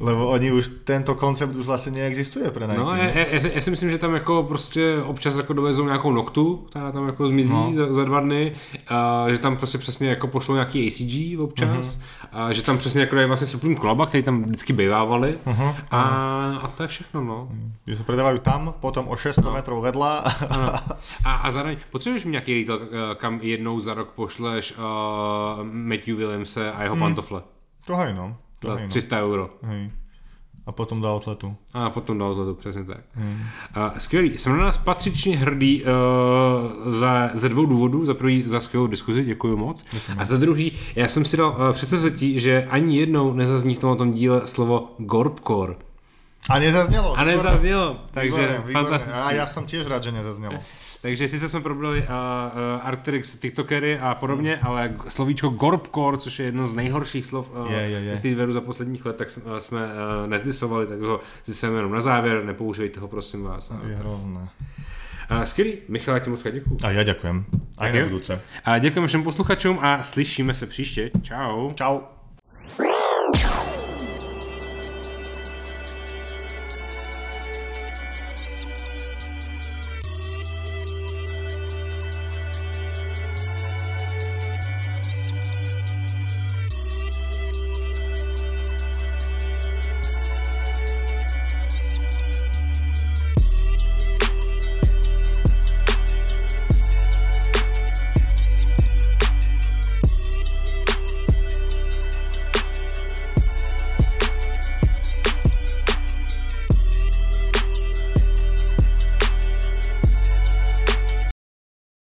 Lebo oni už, tento koncept už vlastně neexistuje pre Nike. No, já, já, já, si- já si myslím, že tam jako prostě občas jako dovezou nějakou noktu, která tam jako zmizí No. no. za, za, dva dny, a že tam prostě přesně jako pošlou nějaký ACG občas, Mhm. uh-huh. a že tam přesně jako dají vlastně Supreme Kolaba, který tam vždycky bývávali Mhm, a, a to je všechno, no. Že sa predávajú tam, potom o 600 metrov vedľa. Ano. A, a zároveň potřebuješ mít nějaký retail, eh, kam jednou za rok pošleš uh, Matthew Williamse a jeho Mhm. hmm. pantofle. To hej no. To Za hej no. 300 euro. Hej. A potom do outletu. A potom dal to přesně tak. Hmm. Uh, skvělý. Jsem na nás patřičně hrdý uh, za, ze dvou důvodů. Za prvý za skvělou diskuzi, děkuji moc. Děkujeme. A za druhý, já jsem si dal uh, představití, že ani jednou nezazní v tomto díle slovo Gorpcore. A nezaznělo. A nezaznělo, takže Výborné, výborné. fantasticky. A já jsem tiež rád, že nezaznělo. Takže sice jsme probrali uh, uh, Arcteryx, TikTokery a podobně, ale g- slovíčko Gorpcore, což je jedno z nejhorších slov uh, je. z Streetwearu za posledních let, tak jsme, uh, jsme uh, nezdisovali, tak ho zjistujeme jenom na závěr, nepoužívejte ho, prosím vás. Je. Uh, skvělý, Michal, já ti moc děkuju. A ja ďakujem. Aj Tak na budúce. A děkujeme všem posluchačům a slyšíme se příště. Čau. Čau.